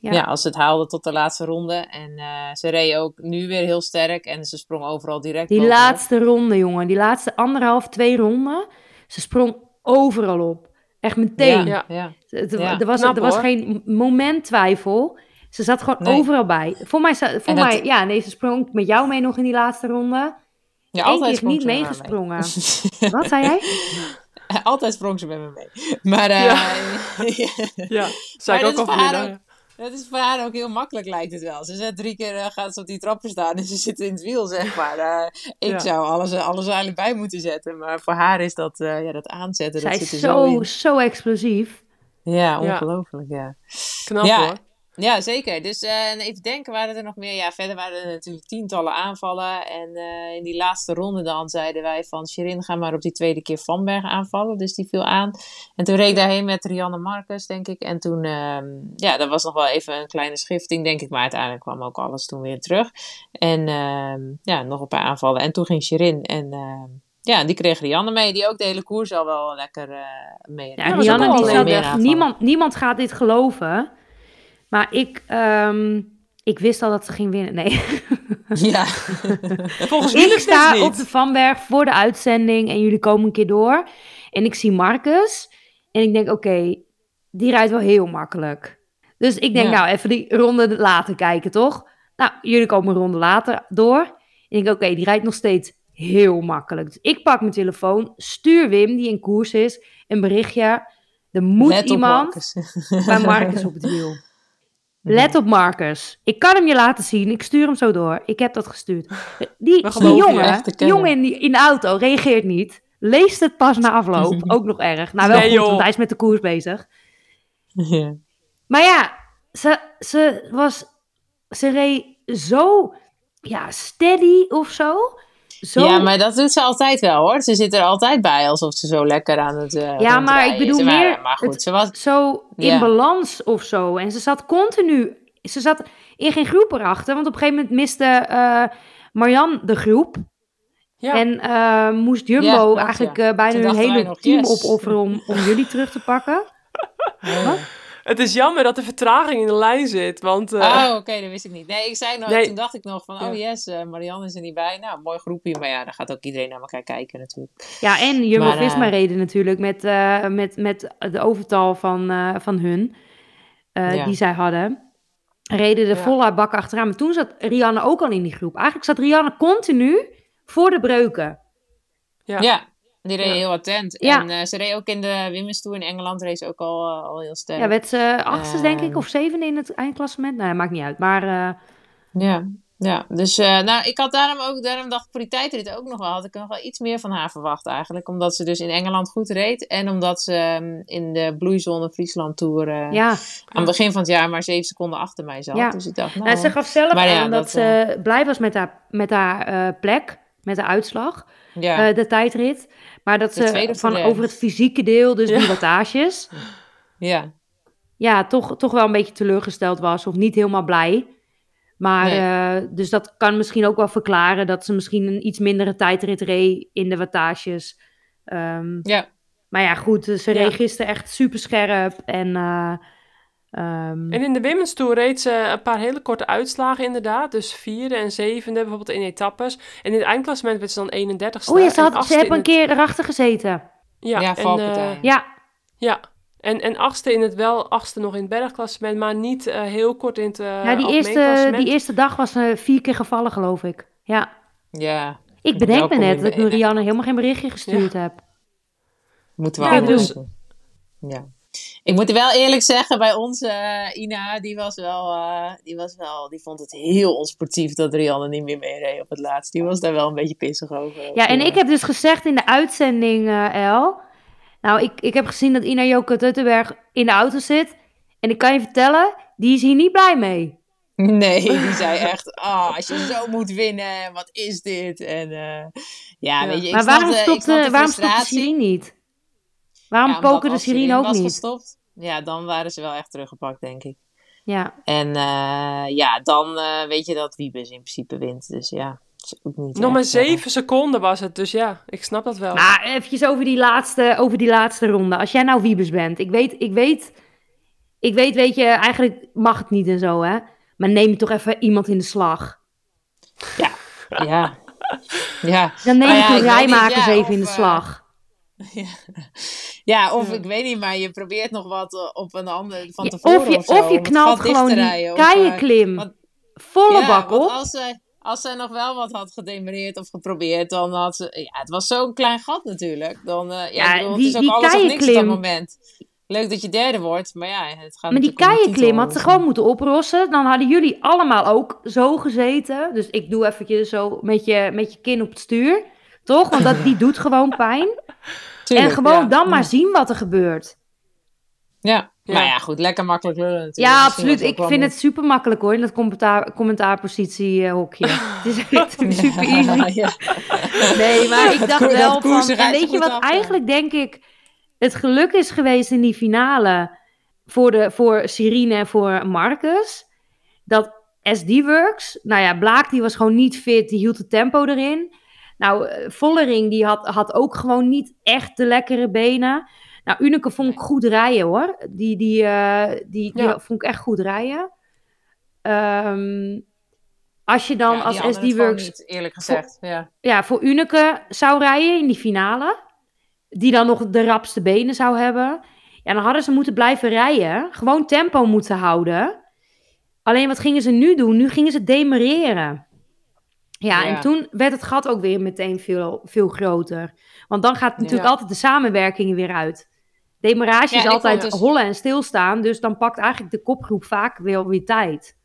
Ja. ja. als ze het haalde tot de laatste ronde. En eh, ze reed ook nu weer heel sterk en ze sprong overal direct Die bovenop. laatste ronde, jongen. Die laatste anderhalf, twee ronden. Ze sprong overal op. Echt meteen. Ja, Ja. ja. Het- Ja. Er was, Knap, er was hoor. geen moment twijfel. Ze zat gewoon Nee. overal bij. Voor mij, voor dat- mij ja, nee, ze sprong met jou mee nog in die laatste ronde. Ja, Eén altijd keer niet meegesprongen. mee. Wat zei jij? [LAUGHS] altijd sprong ze met me mee. Maar eh, [LAUGHS] Ja, zei ik ook al is Dat is voor haar ook heel makkelijk, lijkt het wel. Ze zet drie keer, eh, gaat ze op die trappen staan en ze zit in het wiel, zeg maar. Eh, ik Ja. zou alles, alles eigenlijk bij moeten zetten. Maar voor haar is dat, eh, ja, dat aanzetten, Zij dat is zit er zo, zo, in. zo explosief. Ja, Ja. ongelooflijk, ja. Knap Ja. hoor. Ja, zeker. Dus eh, en even denken, waren er nog meer? Ja, verder waren er natuurlijk tientallen aanvallen. En eh, in die laatste ronde dan zeiden wij van... Shirin, ga maar op die tweede keer Vanberg aanvallen. Dus die viel aan. En toen reed ik daarheen met Rianne Marcus, denk ik. En toen, ehm, ja, dat was nog wel even een kleine schifting, denk ik. Maar uiteindelijk kwam ook alles toen weer terug. En ehm, ja, nog een paar aanvallen. En toen ging Shirin. En ehm, ja, die kreeg Rianne mee. Die ook de hele koers al wel lekker eh mee. Ja, Rianne, wel die zat echt, niemand, niemand gaat dit geloven. Maar ik, ehm, ik wist al dat ze ging winnen. Nee. [LAUGHS] Ja. Volgens wie ik sta op de Vanberg voor de uitzending en jullie komen een keer door. En ik zie Marcus. En ik denk, oké, die rijdt wel heel makkelijk. Dus ik denk, Ja. nou, even die ronde later kijken, toch? Nou, jullie komen een ronde later door. En ik denk, oké, die rijdt nog steeds heel makkelijk. Dus ik pak mijn telefoon, stuur Wim, die in koers is, een berichtje. Er moet iemand Marcus. bij Marcus op het wiel. Let op Marcus. Ik kan hem je laten zien. Ik stuur hem zo door. Ik heb dat gestuurd. Die, die jongen, die jongen in, die- in de auto reageert niet. Leest het pas na afloop. [LAUGHS] Ook nog erg. Nou, wel Nee, goed, joh. want hij is met de koers bezig. Maar ja, ze, ze was... Ze reed zo... Ja, steady of zo. Zo... Ja, maar dat doet ze altijd wel hoor. Ze zit er altijd bij alsof ze zo lekker aan het. eh, Ja, maar ik bedoel meer Maar goed, het- ze was. zo in balans of zo. En ze zat continu... Ze zat in geen groep erachter. Want op een gegeven moment miste eh Marjan de groep. Ja. En eh, moest Jumbo Ja, klopt, eigenlijk ja. bijna hun hele team yes. opofferen om, om jullie terug te pakken. [LAUGHS] Oh, Het is jammer dat de vertraging in de lijn zit, want... eh, Oh, oké, dat wist ik niet. Nee, ik zei nog, Nee. toen dacht ik nog van, oh yes, eh, Marianne is er niet bij. Nou, mooi groepje. Maar ja, dan gaat ook iedereen naar elkaar kijken natuurlijk. Ja, en Jumbo-Visma Maar, eh, reden natuurlijk met, eh, met, met de overtal van, eh, van hun, eh, Ja. die zij hadden. Reden de Ja. volle bak achteraan. Maar toen zat Rianne ook al in die groep. Eigenlijk zat Rianne continu voor de breuken. Ja. Ja, die reed Ja. heel attent. Ja. En eh, ze reed ook in de Women's Tour in Engeland, reed ze ook al, eh, al heel sterk. Ja, werd ze achtste, denk ik, Ehm. of zevende in het eindklassement. Nou, maakt niet uit. Maar eh, Ja, ja. dus nou, ik had daarom ook, daarom dacht ik voor die tijdrit ook nog wel, had ik nog wel iets meer van haar verwacht eigenlijk. Omdat ze dus in Engeland goed reed en omdat ze ehm, in de bloeizone Friesland Tour ja, aan het begin van het jaar maar zeven seconden achter mij zat. Ja. Dus ik dacht, nou, Nou, ze gaf zelf Maar ja, aan dat, dat, ze blij was met haar, met haar plek, met haar uitslag, ja, eh, de tijdrit. Maar dat ze van over het fysieke deel, dus Ja. die wattages, ja, ja, toch, toch wel een beetje teleurgesteld was of niet helemaal blij. Maar, Nee. eh, dus dat kan misschien ook wel verklaren dat ze misschien een iets mindere tijdrit reed in de wattages. Ehm, ja, maar ja, goed, ze reed gisteren echt super scherp en... eh, Ehm, En in de Women's Tour reed ze een paar hele korte uitslagen inderdaad. Dus vierde en zevende bijvoorbeeld in etappes. En in het eindklassement werd ze dan 31ste. oh ja, ze, had, ze hebben een keer erachter gezeten. Ja, Ja, en, eh, Ja, ja. En, en achtste in het wel, achtste nog in het bergklassement, maar niet eh, heel kort in het uh, ja die, eerste, die eerste dag was ze vier keer gevallen, geloof ik. Ja. Ja, Ik bedenk me net dat ik Marianne helemaal geen berichtje gestuurd heb. moeten we Ja, dus-. Ja. Ik moet wel eerlijk zeggen, bij onze eh, Ina, die was wel, eh, die was wel, die vond het heel onsportief dat Rianne niet meer meereed op het laatst. Die was daar wel een beetje pissig over. Ja, en ik heb dus gezegd in de uitzending, eh El. Nou, ik, ik heb gezien dat Ina Joke Tuttenberg in de auto zit. En ik kan je vertellen, die is hier niet blij mee. Nee, [LAUGHS] die zei echt, ah, als je zo moet winnen, wat is dit? En ja, Ja. weet je, ik maar waarom stopte, waarom stopte. Sirien niet? Waarom Ja, als Sirien Sirien ook was niet? gestopt, ja, dan waren ze wel echt teruggepakt, denk ik. Ja. En eh, ja, dan eh, weet je dat Wiebes in principe wint. Dus ja, is ook niet Nog maar eh, zeven seconden was het, dus ja, ik snap dat wel. Maar eventjes over die laatste, over die laatste ronde. Als jij nou Wiebes bent, ik weet, ik weet, ik weet, weet je, eigenlijk mag het niet en zo, hè. Maar neem je toch even iemand in de slag. Ja, ja. Dan neem Nou je ja, toch ik weet niet, rijmakers ja, even of, in de slag. [LAUGHS] ja, of Ja. ik weet niet, maar je probeert nog wat eh, op een ander van tevoren of je, of, zo, of je knalt gewoon of, eh, keienklim wat- volle ja, bak op. als zij, als zij nog wel wat had gedemereerd of geprobeerd, dan had ze... Ja, het was zo'n klein gat natuurlijk. Dan, eh, ja, bedoel, die- het is ook alles of niks op dat moment. Leuk dat je derde wordt, maar ja, het gaat Maar die keienklim had ze gewoon moeten oplossen. Dan hadden jullie allemaal ook zo gezeten. Dus ik doe eventjes zo met je, met je kin op het stuur. Toch? Want dat, die doet gewoon pijn. [LAUGHS] tuurlijk, en gewoon ja. dan maar zien wat er gebeurt. Ja. Maar ja, goed, lekker makkelijk lullen natuurlijk. Ja, absoluut. Ik vind het super makkelijk hoor, in dat commentaar, commentaarpositie eh, hokje. [LAUGHS] het is echt super easy. [LAUGHS] Ja. Nee, maar ik dacht wel van... En weet je wat af, eigenlijk denk ik het geluk is geweest in die finale voor, de, voor Sirine en voor Marcus? Dat SD-Works, nou ja, Blaak die was gewoon niet fit, die hield het tempo erin. Nou, eh, Vollering die had, had ook gewoon niet echt de lekkere benen. Nou, Unike vond ik goed rijden hoor. Die, die, eh, die, die Ja. vond ik echt goed rijden. Ehm, als je dan Ja, als SD-Works niet, eerlijk gezegd. Ja. ja, voor Unike zou rijden in die finale, die dan nog de rapste benen zou hebben, ja, dan hadden ze moeten blijven rijden. Gewoon tempo moeten houden. Alleen wat gingen ze nu doen? Nu gingen ze demereren. Ja, Ja. en toen werd het gat ook weer meteen veel, veel groter. Want dan gaat natuurlijk Ja. altijd de samenwerking weer uit. Demarage Ja, is altijd dus- hollen en stilstaan, dus dan pakt eigenlijk de kopgroep vaak weer, weer tijd.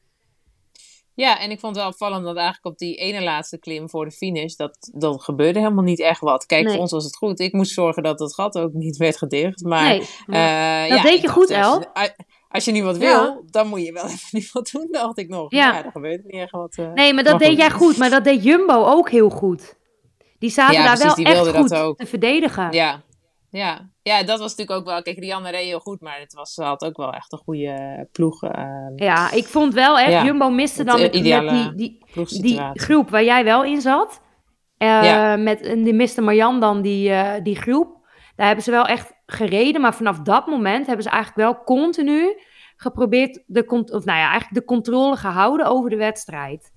ja, en ik vond het wel opvallend dat eigenlijk op die ene laatste klim voor de finish, dat, dat gebeurde helemaal niet echt wat. Kijk, Nee. voor ons was het goed. Ik moest zorgen dat het gat ook niet werd gedicht. Maar nee, eh, Dat ja, deed je goed, El. je- Als je nu wat Ja. wil, dan moet je wel [LAUGHS] even niet wat doen, dacht ik nog. Ja. Ja, dan gebeurt niet echt wat. eh. Nee, maar dat deed goed. jij goed. Maar dat deed Jumbo ook heel goed. Die zaten Ja, daar precies, wel echt goed dat ook. te verdedigen. Ja. Ja. ja, dat was natuurlijk ook wel... Kijk, Rianne reed heel goed, maar het was, ze had ook wel echt een goede ploeg, eh Ja, ik vond wel echt, Ja, Jumbo miste dan met, die, die, die groep waar jij wel in zat. Eh, Ja. met, en die miste Marjan dan die, eh, die groep. Daar hebben ze wel echt gereden. Maar vanaf dat moment hebben ze eigenlijk wel continu geprobeerd... De, of nou ja, eigenlijk de controle gehouden over de wedstrijd.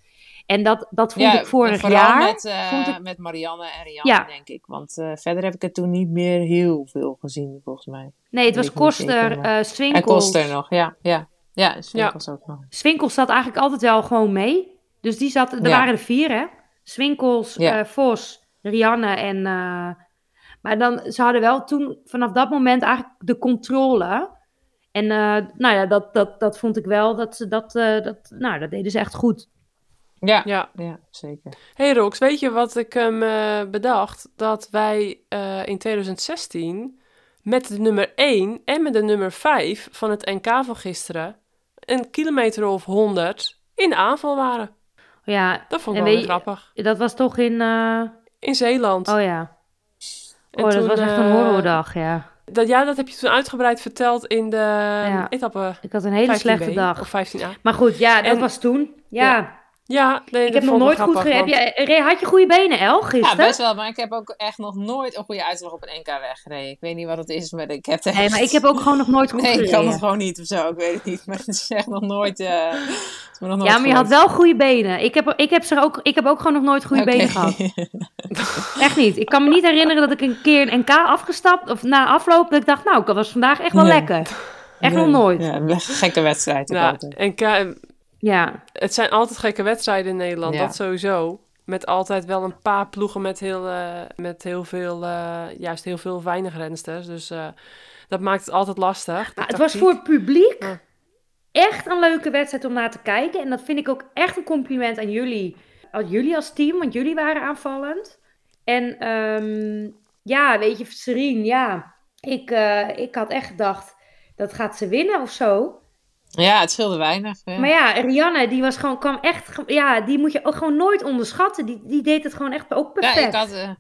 En dat, dat vond ik vorig vooral jaar... met, eh, vond ik- met Marianne en Rianne, Ja. denk ik. Want eh, verder heb ik het toen niet meer heel veel gezien, volgens mij. Nee, het was niet Koster, zeker, maar- eh En Swinkels. Koster nog, ja. Ja, ja Swinkels ook nog. Swinkels zat eigenlijk altijd wel gewoon mee. Dus die zat, er waren er vier, hè? Swinkels, eh, Vos, Rianne en... maar dan, ze hadden wel toen vanaf dat moment eigenlijk de controle. En eh, nou ja, dat, dat, dat vond ik wel, dat ze dat, eh, dat, nou, dat deden ze echt goed. Ja, Ja. ja zeker. Hey Rox, weet je wat ik hem eh, bedacht? Dat wij eh, in 2016 met de nummer 1 en met de nummer 5 van het NK van gisteren een kilometer of 100 in aanval waren. Ja, Dat vond ik wel je- grappig. dat was toch in... eh, In Zeeland. oh ja, En oh, dat toen, was echt een eh, horrordag, ja. Dat, ja, dat heb je toen uitgebreid verteld in de Ja. etappe Ik had een hele 15B slechte dag. of 15A. Maar goed, ja, dat En- was toen. Ja, Ja, nee, Ik heb nog nooit ik goed gereden. want- Heb jij- Ray, had je goede benen, El, Ja, best wel. Maar ik heb ook echt nog nooit een goede uitslag op een NK weggereden. Ik weet niet wat het is, maar ik heb het Nee, maar ik heb ook gewoon nog nooit goed Nee, ik gereden. kan het gewoon niet of zo. Ik weet het niet. Maar het is echt nog nooit... eh, nog nooit Ja, maar je had wel goede benen. Ik heb, ik heb, ze ook, ik heb ook gewoon nog nooit goede benen gehad. [LAUGHS] Echt niet. Ik kan me niet herinneren dat ik een keer een NK afgestapt of na afloop dat ik dacht, nou, dat was vandaag echt wel Nee. lekker. Echt nog Nee. nooit. Ja, een gekke wedstrijd. Nou, ka- Ja. het zijn altijd gekke wedstrijden in Nederland, Ja. dat sowieso. Met altijd wel een paar ploegen met heel, eh, met heel veel, eh, juist heel veel weinig rensters. Dus eh, dat maakt het altijd lastig. Maar het was voor het publiek Ja. echt een leuke wedstrijd om naar te kijken. En dat vind ik ook echt een compliment aan jullie. Aan jullie als team, want jullie waren aanvallend. En ehm, ja, weet je, Serien, ja. Ik, ik had echt gedacht, dat gaat ze winnen of zo. Ja, het scheelde weinig. Ja. Maar ja, Rianne, die was gewoon, kwam echt, ja, die moet je ook gewoon nooit onderschatten. Die, die deed het gewoon echt ook ja, perfect. ik had... eh,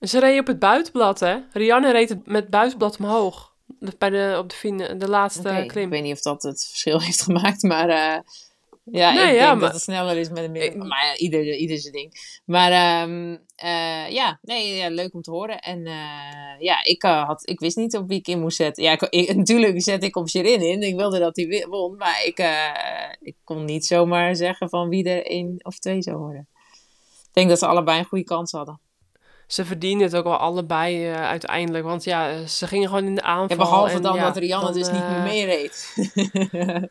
Ze reed op het buitenblad, hè? Rianne reed het met het buitenblad omhoog. Bij de, op de, fine, de laatste klim. Ik weet niet of dat het verschil [LAUGHS] heeft gemaakt, maar... eh, ja, Nee, ik ja, denk maar- dat het sneller is met een middel. Ik- Maar ja, ieder, ieder zijn ding. Maar ehm, eh, ja, nee, ja, leuk om te horen. En eh, ja, ik, eh, had, ik wist niet op wie ik in moest zetten. Ja, ik, ik- [LAUGHS] natuurlijk zet ik op Shirin in. Ik wilde dat hij won. Maar ik, eh, ik kon niet zomaar zeggen van wie er één of twee zou worden. Ik denk dat ze allebei een goede kans hadden. Ze verdienen het ook wel allebei eh, uiteindelijk. Want ja, ze gingen gewoon in de aanval. Ja, behalve en dan ja, dat Rianne dan, dus niet meer eh, meereed. [LAUGHS]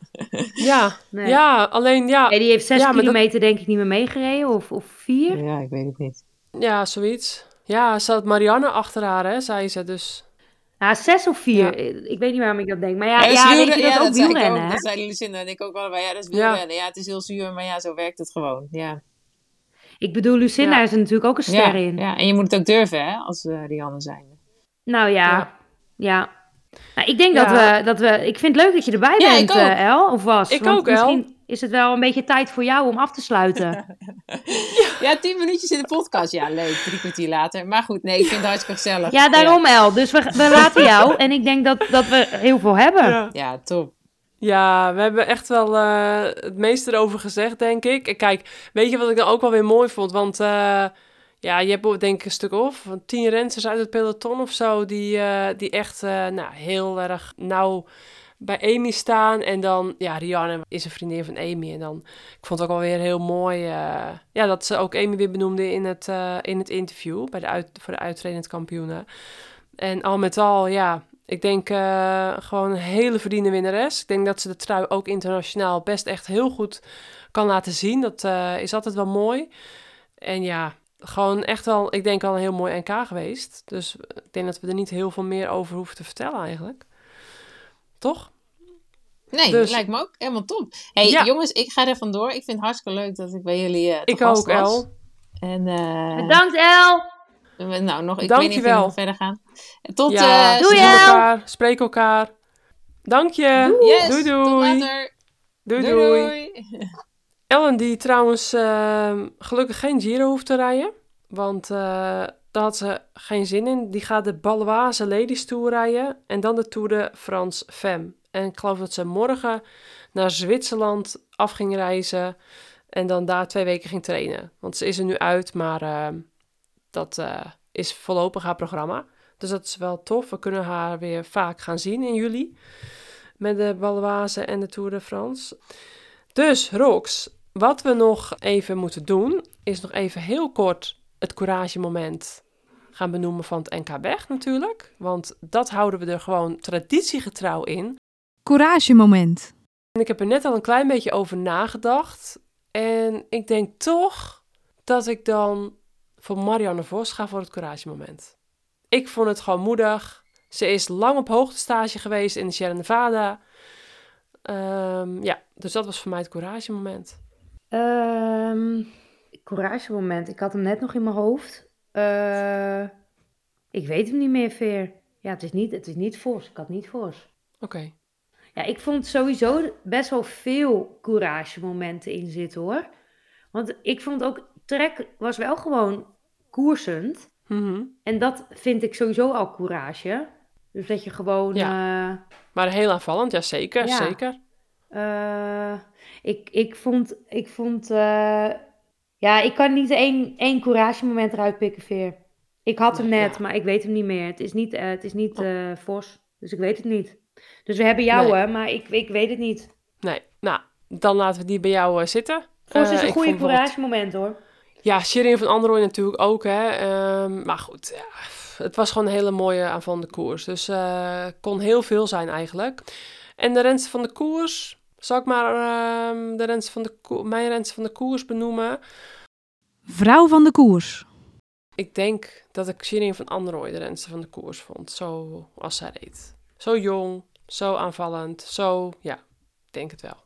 Ja, Nee. ja, alleen ja, Nee, die heeft zes Ja, dat- kilometer denk ik niet meer meegereden, of, of vier. ja, ik weet het niet. ja, zoiets. Ja, ze had Marianne achter haar, hè, zei ze. Dus Ja, zes of vier. Ja. Ik weet niet waarom ik dat denk. Maar ja, dat is ja, weet je, dat ook dat zei ik wielrennen, ook. hè? Dat zei Lucinda en ik ook allebei. Ja, dat is Ja. wielrennen. Ja. het is heel zuur, maar ja, zo werkt het gewoon. Ja, Ik bedoel, Lucinda Ja. is er natuurlijk ook een ja, ster in. ja. en je moet het ook durven, hè, als eh, Rianne zijn. Nou ja, Ja. ja. Nou, ik denk Ja. dat, we, dat we... Ik vind het leuk dat je erbij Ja, bent, eh, El. Of was. Ik Want ook, El. Misschien is het wel een beetje tijd voor jou om af te sluiten. [LAUGHS] Ja, tien minuutjes in de podcast. Ja, leuk. Drie kwartier later. Maar goed, nee, ik vind het hartstikke gezellig. ja, daarom, El. Dus we, we laten jou. [LAUGHS] En ik denk dat, dat we heel veel hebben. ja. Ja, top. Ja, we hebben echt wel eh, het meeste erover gezegd, denk ik. En Kijk, weet je wat ik dan ook wel weer mooi vond? Want eh, ja, je hebt denk ik een stuk of tien rensters uit het peloton of zo... die, eh, die echt nou, heel erg nauw bij Amy staan. En dan, ja, Rianne is een vriendin van Amy. En dan, ik vond het ook wel weer heel mooi... ja, dat ze ook Amy weer benoemde in het, in het interview... Bij de uit, voor de uitredend kampioenen. En al met al, ja, ik denk eh, gewoon een hele verdiende winnares. Ik denk dat ze de trui ook internationaal best echt heel goed kan laten zien. Dat eh, is altijd wel mooi. En ja, gewoon echt wel, ik denk al een heel mooi NK geweest. Dus ik denk dat we er niet heel veel meer over hoeven te vertellen eigenlijk. Toch? Nee, Dus- lijkt me ook helemaal top. hey, Ja. jongens, ik ga er vandoor. Ik vind het hartstikke leuk dat ik bij jullie eh te Ik gast ook, was. El. En eh, Bedankt, El. Nou, nog, ik weet niet of we verder gaan. Tot Ja, Doei, El. elkaar, spreek elkaar. Dank je. Yes, doei, Tot doei. later. Doei, doei. doei. [LAUGHS] Ellen die trouwens ehm, gelukkig geen Giro hoeft te rijden. Want eh, daar had ze geen zin in. Die gaat de Baloise Ladies Tour rijden. En dan de Tour de France Femme. En ik geloof dat ze morgen naar Zwitserland af ging reizen. En dan daar twee weken ging trainen. Want ze is er nu uit, maar ehm, dat eh, is voorlopig haar programma. Dus dat is wel tof. We kunnen haar weer vaak gaan zien in juli. Met de Baloise en de Tour de France. Dus, Rox, wat we nog even moeten doen, is nog even heel kort het couragemoment gaan benoemen van het NK Weg natuurlijk. Want dat houden we er gewoon traditiegetrouw in. Couragemoment. En ik heb er net al een klein beetje over nagedacht. En ik denk toch dat ik dan voor Marianne Vos ga voor het couragemoment. Ik vond het gewoon moedig. Ze is lang op hoogtestage geweest in de Sierra Nevada. Ehm, ja, dus dat was voor mij het couragemoment. Ehm courage moment. Ik had hem net nog in mijn hoofd. Eh, ik weet hem niet meer, Veer. Ja, het is niet, het is niet fors. Ik had niet fors. Oké. Ja, ik vond sowieso best wel veel courage momenten in zitten, hoor. Want ik vond ook, Trek was wel gewoon koersend. Mhm. En dat vind ik sowieso al courage. Dus dat je gewoon... eh, Maar heel aanvallend, ja zeker, Ja. zeker. eh, Ik, ik vond, ik vond eh, ja, ik kan niet één, één courage moment eruit pikken, Veer. Ik had hem net, ja. maar ik weet hem niet meer. Het is niet, het is niet eh, Vos, dus ik weet het niet. Dus we hebben jou, Nee. hè, maar ik, ik weet het niet. Nee, nou, dan laten we die bij jou zitten. Eh, is een goede courage moment, hoor. Ja, Shirin van Androoy natuurlijk ook, hè. Ehm, maar goed, ja, het was gewoon een hele mooie aanvallende koers. Dus eh kon heel veel zijn eigenlijk. En de renster van de koers, zal ik maar ehm, de renster van de ko- mijn renster van de koers benoemen? Vrouw van de koers. Ik denk dat ik Shirin van Androoy de renster van de koers vond, zo als zij reed. Zo jong, zo aanvallend, zo, ja, ik denk het wel.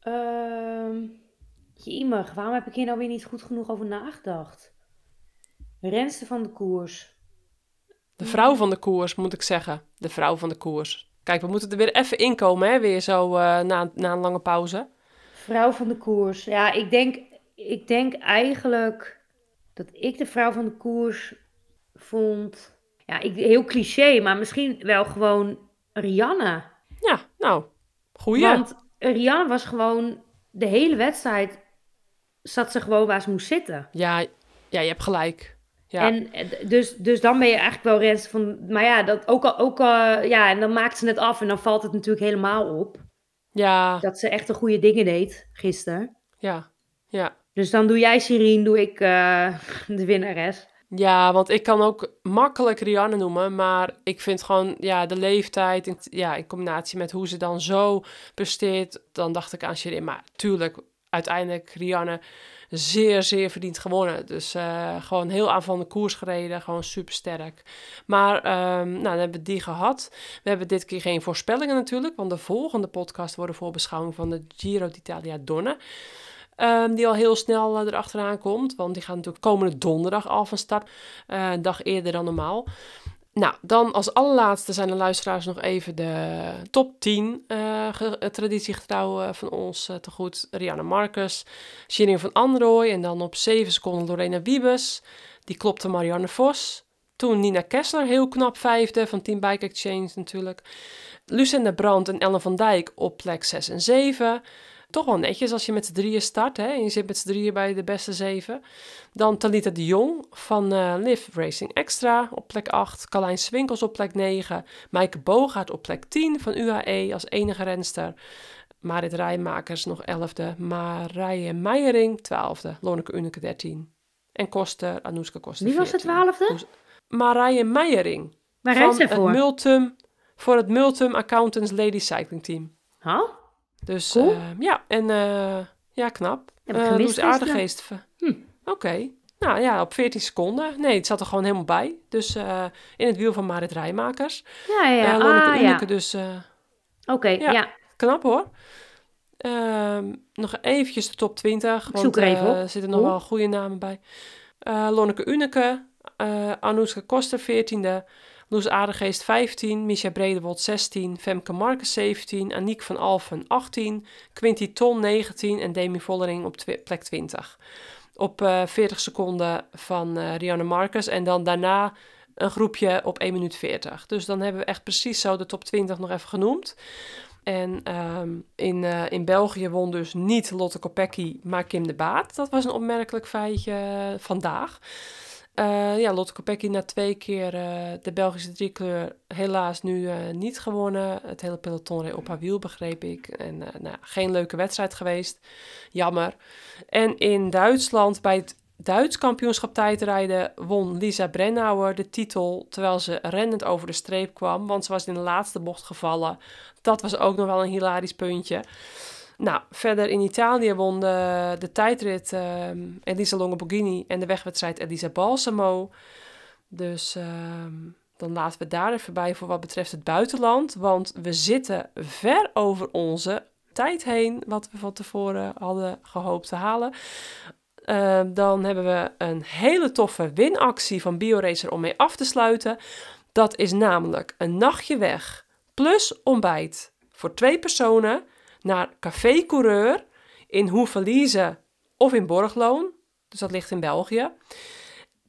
Ehm jemig, waarom heb ik hier nou weer niet goed genoeg over nagedacht? Renste van de koers. De vrouw van de koers, moet ik zeggen. De vrouw van de koers. Kijk, we moeten er weer even inkomen, hè, weer zo eh, na, na een lange pauze. Vrouw van de koers. Ja, ik denk, ik denk eigenlijk dat ik de vrouw van de koers vond. Ja, ik, heel cliché, maar misschien wel gewoon Rianne. Ja, nou, goeie. Want Rianne was gewoon de hele wedstrijd. Zat ze gewoon waar ze moest zitten. Ja, ja, je hebt gelijk. Ja, En eh, dus, dus dan ben je eigenlijk wel rest van. Maar ja, dat ook al, ook al, ja, en dan maakt ze het af en dan valt het natuurlijk helemaal op. ja, Dat ze echt de goede dingen deed gisteren. ja, ja. Dus dan doe jij Sirien, doe ik eh, [LAUGHS] de winnares. Ja, want ik kan ook makkelijk Rianne noemen, maar ik vind gewoon, ja, de leeftijd, in- ja, in combinatie met hoe ze dan zo presteert, dan dacht ik aan Shirin. Maar tuurlijk, uiteindelijk Rianne zeer, zeer verdiend gewonnen. Dus eh, gewoon heel aanvallende koers gereden, gewoon super sterk. Maar ehm, nou, dan hebben we die gehad. We hebben dit keer geen voorspellingen natuurlijk, want de volgende podcast worden voor beschouwing van de Giro d'Italia Donne. Ehm, die al heel snel eh, erachteraan komt. Want die gaat natuurlijk komende donderdag al van start. eh, een dag eerder dan normaal. Nou, dan als allerlaatste zijn de luisteraars nog even de top 10 eh eh, traditiegetrouw eh, van ons eh, te goed. Rianne Marcus, Shirin van Androoy en dan op 7 seconden Lorena Wiebes. Die klopte Marianne Vos. Toen Nina Kessler, heel knap vijfde van Team Bike Exchange natuurlijk. Lucinda Brandt en Ellen van Dijk op plek 6 en 7. Toch wel netjes als je met z'n drieën start hè, en je zit met z'n drieën bij de beste zeven. Dan Talita de Jong van eh Liv Racing Extra op plek 8. Carlijn Swinkels op plek 9. Maaike Bogaert op plek 10 van UAE als enige renster. Marit Rijmakers nog 11e. Marije Meijering 12e. Lonneke Uneke 13. En Koster, Anouska Koster Wie was de 14. twaalfde? Dus Marije Meijering. Waar van rijdt ze het voor? Multum, voor het Multum Accountants Lady Cycling Team. Huh? Dus Cool. eh, ja, en eh, ja, knap. Heb ik Eh, gemist. Aardegeest. Hm. Oké. Nou ja, op 14 seconden. Nee, het zat er gewoon helemaal bij. Dus eh, in het wiel van Marit Rijmakers. Ja, ja. Ja, Lonneke ah, ja. Dus Oké, Ja. ja. knap hoor. Ehm, nog eventjes de top 20. Want zoek er even op. er zitten nog Hoe? wel goede namen bij. Lonneke Uneke, Anouska Koster 14e. Loes Aardegeest 15, Misha Bredewold 16, Femke Marcus 17, Aniek van Alphen 18, Quinty Ton 19 en Demi Vollering op plek 20. Op eh 40 seconden van eh Rianne Marcus en dan daarna een groepje op 1 minuut 40. Dus dan hebben we echt precies zo de top 20 nog even genoemd. En ehm, in, eh, in België won dus niet Lotte Kopecky, maar Kim de Baat. Dat was een opmerkelijk feitje eh, vandaag. Eh, ja, Lotte Kopecky na twee keer eh, de Belgische driekleur helaas nu eh, niet gewonnen. Het hele peloton reed op haar wiel, begreep ik. En nou, geen leuke wedstrijd geweest. Jammer. En in Duitsland bij het Duits kampioenschap tijdrijden won Lisa Brennauer de titel terwijl ze rennend over de streep kwam, want ze was in de laatste bocht gevallen. Dat was ook nog wel een hilarisch puntje. Nou, verder in Italië won de, tijdrit ehm, Elisa Longoborghini en de wegwedstrijd Elisa Balsamo. Dus ehm, dan laten we daar even bij voor wat betreft het buitenland. Want we zitten ver over onze tijd heen, wat we van tevoren hadden gehoopt te halen. Ehm, dan hebben we een hele toffe winactie van BioRacer om mee af te sluiten. Dat is namelijk een nachtje weg plus ontbijt voor twee personen naar Café Coureur in Hoevelise of in Borgloon. Dus dat ligt in België.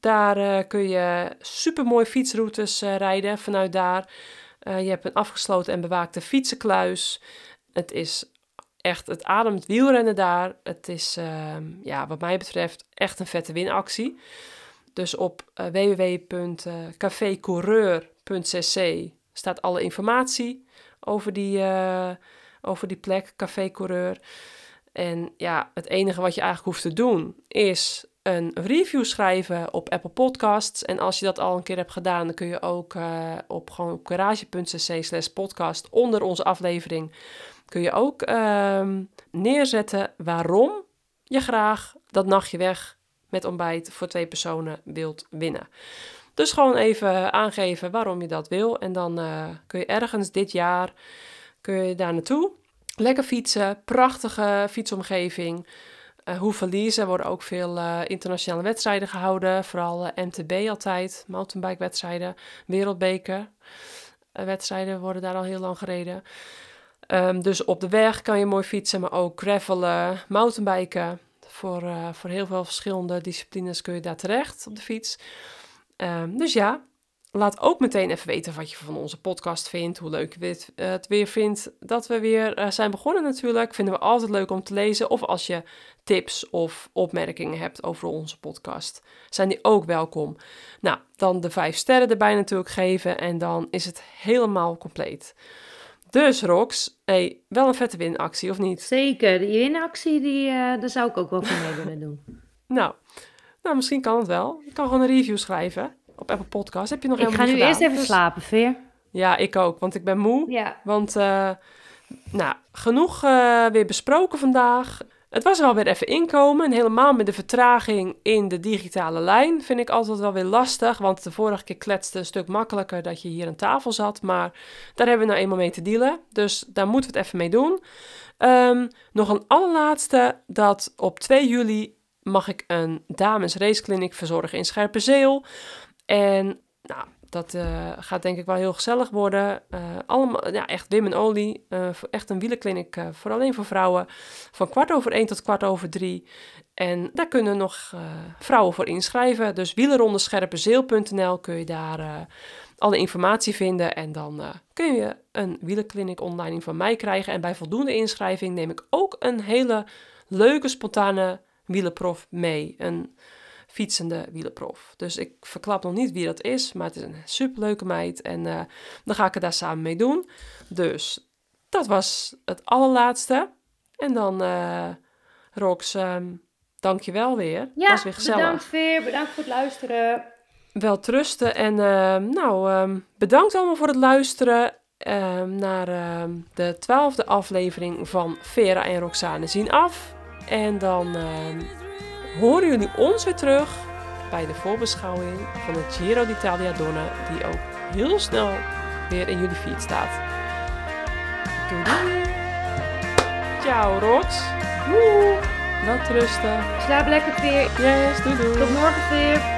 Daar eh, kun je supermooi fietsroutes eh, rijden vanuit daar. Eh, je hebt een afgesloten en bewaakte fietsenkluis. Het is echt, het ademt wielrennen daar. Het is, ehm, ja, wat mij betreft, echt een vette winactie. Dus op www.cafécoureur.cc staat alle informatie over die, over die plek, Café Coureur. En ja, het enige wat je eigenlijk hoeft te doen is een review schrijven op Apple Podcasts. En als je dat al een keer hebt gedaan, dan kun je ook uh, op gewoon garage.cc slash podcast onder onze aflevering kun je ook uh, neerzetten waarom je graag dat nachtje weg met ontbijt voor twee personen wilt winnen. Dus gewoon even aangeven waarom je dat wil. En dan uh, kun je ergens dit jaar kun je daar naartoe. Lekker fietsen, prachtige fietsomgeving. Uh, hoe verliezen worden ook veel uh, internationale wedstrijden gehouden. Vooral MTB altijd, mountainbike wedstrijden, wereldbeker. wedstrijden worden daar al heel lang gereden. Um, dus op de weg kan je mooi fietsen, maar ook gravelen, mountainbiken. Voor, voor heel veel verschillende disciplines kun je daar terecht op de fiets. Um, dus ja, laat ook meteen even weten wat je van onze podcast vindt. Hoe leuk je het, uh, het weer vindt dat we weer uh, zijn begonnen natuurlijk. Vinden we altijd leuk om te lezen. Of als je tips of opmerkingen hebt over onze podcast, zijn die ook welkom. Nou, dan de vijf sterren erbij natuurlijk geven en dan is het helemaal compleet. Dus Rox, hey, wel een vette winactie, of niet? Zeker, die winactie, die, uh, daar zou ik ook wel voor mee willen doen. [LAUGHS] nou, nou, misschien kan het wel. Je kan gewoon een review schrijven op Apple Podcast. Heb je nog ik helemaal? Ik ga nu eerst even dus... slapen, Veer. Ja, ik ook, want ik ben moe. Ja. Want, uh, nou, genoeg uh, weer besproken vandaag. Het was wel weer even inkomen. En helemaal met de vertraging in de digitale lijn vind ik altijd wel weer lastig. Want de vorige keer kletste een stuk makkelijker dat je hier aan tafel zat. Maar daar hebben we nou eenmaal mee te dealen. Dus daar moeten we het even mee doen. Um, nog een allerlaatste. Dat op 2 juli mag ik een dames raceclinic verzorgen in Scherpenzeel. En nou, dat uh, gaat denk ik wel heel gezellig worden. Uh, allemaal, ja, echt Wim en Olie. Uh, echt een wielenkliniek voor alleen voor vrouwen. Van kwart over één tot kwart over drie. En daar kunnen nog vrouwen voor inschrijven. Dus wielerondescherpenzeel.nl kun je daar alle informatie vinden. En dan kun je een wielenkliniek online van mij krijgen. En bij voldoende inschrijving neem ik ook een hele leuke, spontane wielenprof mee. Een fietsende wielerprof. Dus ik verklap nog niet wie dat is, maar het is een superleuke meid en uh, dan ga ik het daar samen mee doen. Dus dat was het allerlaatste. En dan, uh, Rox, um, dank je wel weer. Ja, was weer gezellig. bedankt Veer, bedankt voor het luisteren. Wel trusten en uh, nou, um, bedankt allemaal voor het luisteren. Um, naar de twaalfde aflevering van Vera en Roxane zien af. En dan horen jullie ons weer terug bij de voorbeschouwing van de Giro d'Italia Donna, die ook heel snel weer in jullie feed staat. Doei doei! Ciao Rox! Woe! Wel rusten! Slaap lekker weer! Yes, doei doei! Tot morgen weer!